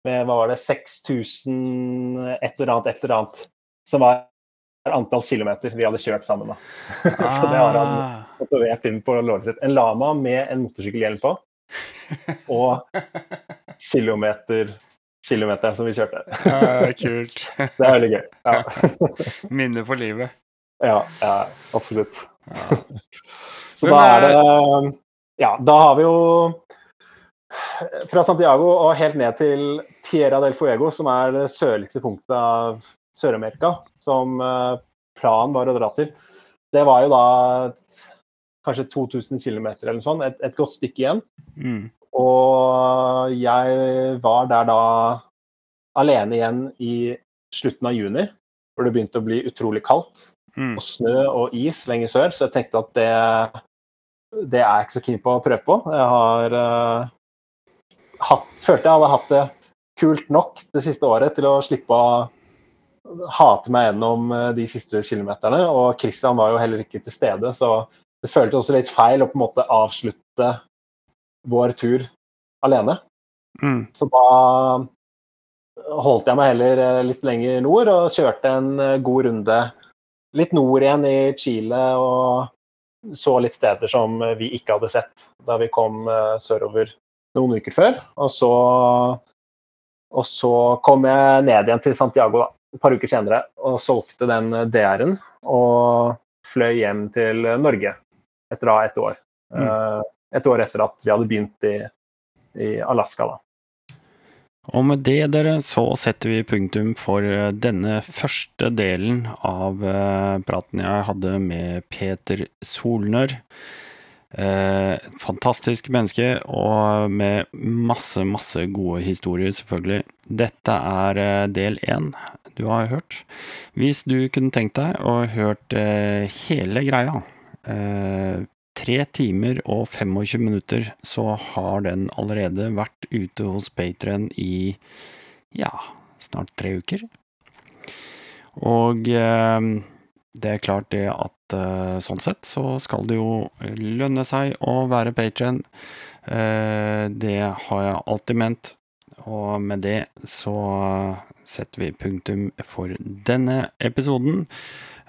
med hva var det, 6000 et eller annet, et eller annet. Som var antall kilometer vi hadde kjørt sammen. da. Ah. så det har han motivert inn på låret sitt. En lama med en motorsykkelhjelm på. Og kilometer kilometeren som vi kjørte. ja, kult. det er veldig gøy. Ja. Minne for livet. Ja, ja absolutt. Ja. så da er det ja, da har vi jo fra Santiago og helt ned til Tierra del Fuego, som er det sørligste punktet av Sør-Amerika, som eh, planen var å dra til. Det var jo da et, kanskje 2000 km eller noe sånt, et, et godt stykke igjen. Mm. Og jeg var der da alene igjen i slutten av juni, hvor det begynte å bli utrolig kaldt. Mm. Og snø og is lenger sør, så jeg tenkte at det, det er jeg ikke så keen på å prøve på. Jeg har uh, hatt, følte jeg hadde hatt det kult nok det siste året til å slippe å hate meg gjennom eh, de siste kilometerne. Og Christian var jo heller ikke til stede, så det føltes også litt feil å på en måte avslutte vår tur alene. Mm. Så da holdt jeg meg heller eh, litt lenger nord og kjørte en god runde litt nord igjen i Chile og så litt steder som vi ikke hadde sett da vi kom eh, sørover noen uker før. Og så, og så kom jeg ned igjen til Santiago da, et par uker senere og solgte den DR-en og fløy hjem til Norge etter da ett år. Mm. Eh, Et år etter at vi hadde begynt i, i Alaska, da. Og med det, dere, så setter vi punktum for eh, denne første delen av eh, praten jeg hadde med Peter Solnør. Eh, fantastisk menneske, og med masse, masse gode historier, selvfølgelig. Dette er eh, del én du har hørt. Hvis du kunne tenkt deg å hørt hele greia, eh, tre timer og 25 minutter, så har den allerede vært ute hos Patreon i ja, snart tre uker. Og eh, det er klart det at eh, sånn sett så skal det jo lønne seg å være Patreon. Eh, det har jeg alltid ment, og med det så setter vi punktum for denne episoden.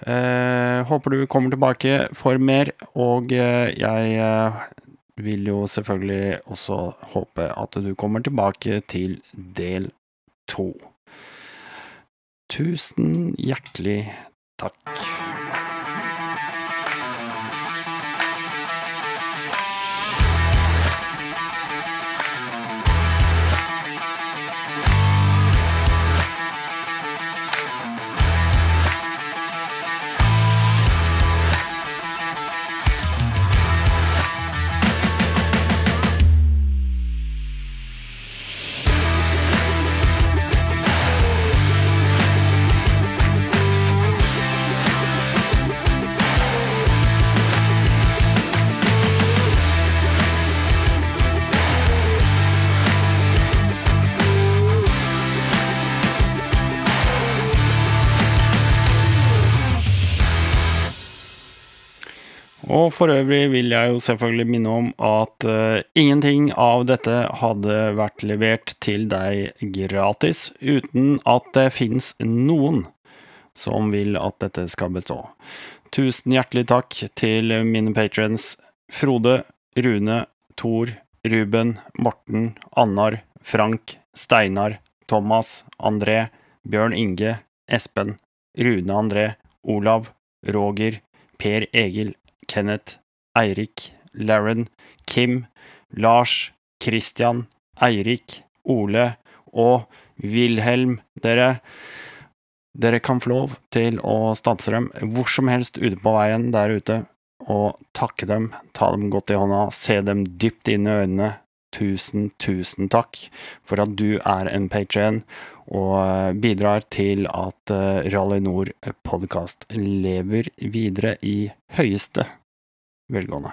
Eh, håper du kommer tilbake for mer, og eh, jeg eh, vil jo selvfølgelig også håpe at du kommer tilbake til del to. Tusen hjertelig takk. Og for øvrig vil jeg jo selvfølgelig minne om at uh, ingenting av dette hadde vært levert til deg gratis uten at det fins noen som vil at dette skal bestå. Tusen hjertelig takk til mine patrons Frode, Rune, Thor, Ruben, Morten, Annar, Frank, Steinar, Thomas, André, Bjørn Inge, Espen, Rune André, Olav, Roger, Per Egil, Kenneth, Eirik, Laren, Kim, Lars, Christian, Eirik, Ole og Wilhelm, dere. Dere kan få lov til å stanse dem hvor som helst ute på veien der ute, og takke dem, ta dem godt i hånda, se dem dypt inn i øynene. Tusen, tusen takk for at du er en patrion og bidrar til at eh, Rally Nord podkast lever videre i høyeste velgående.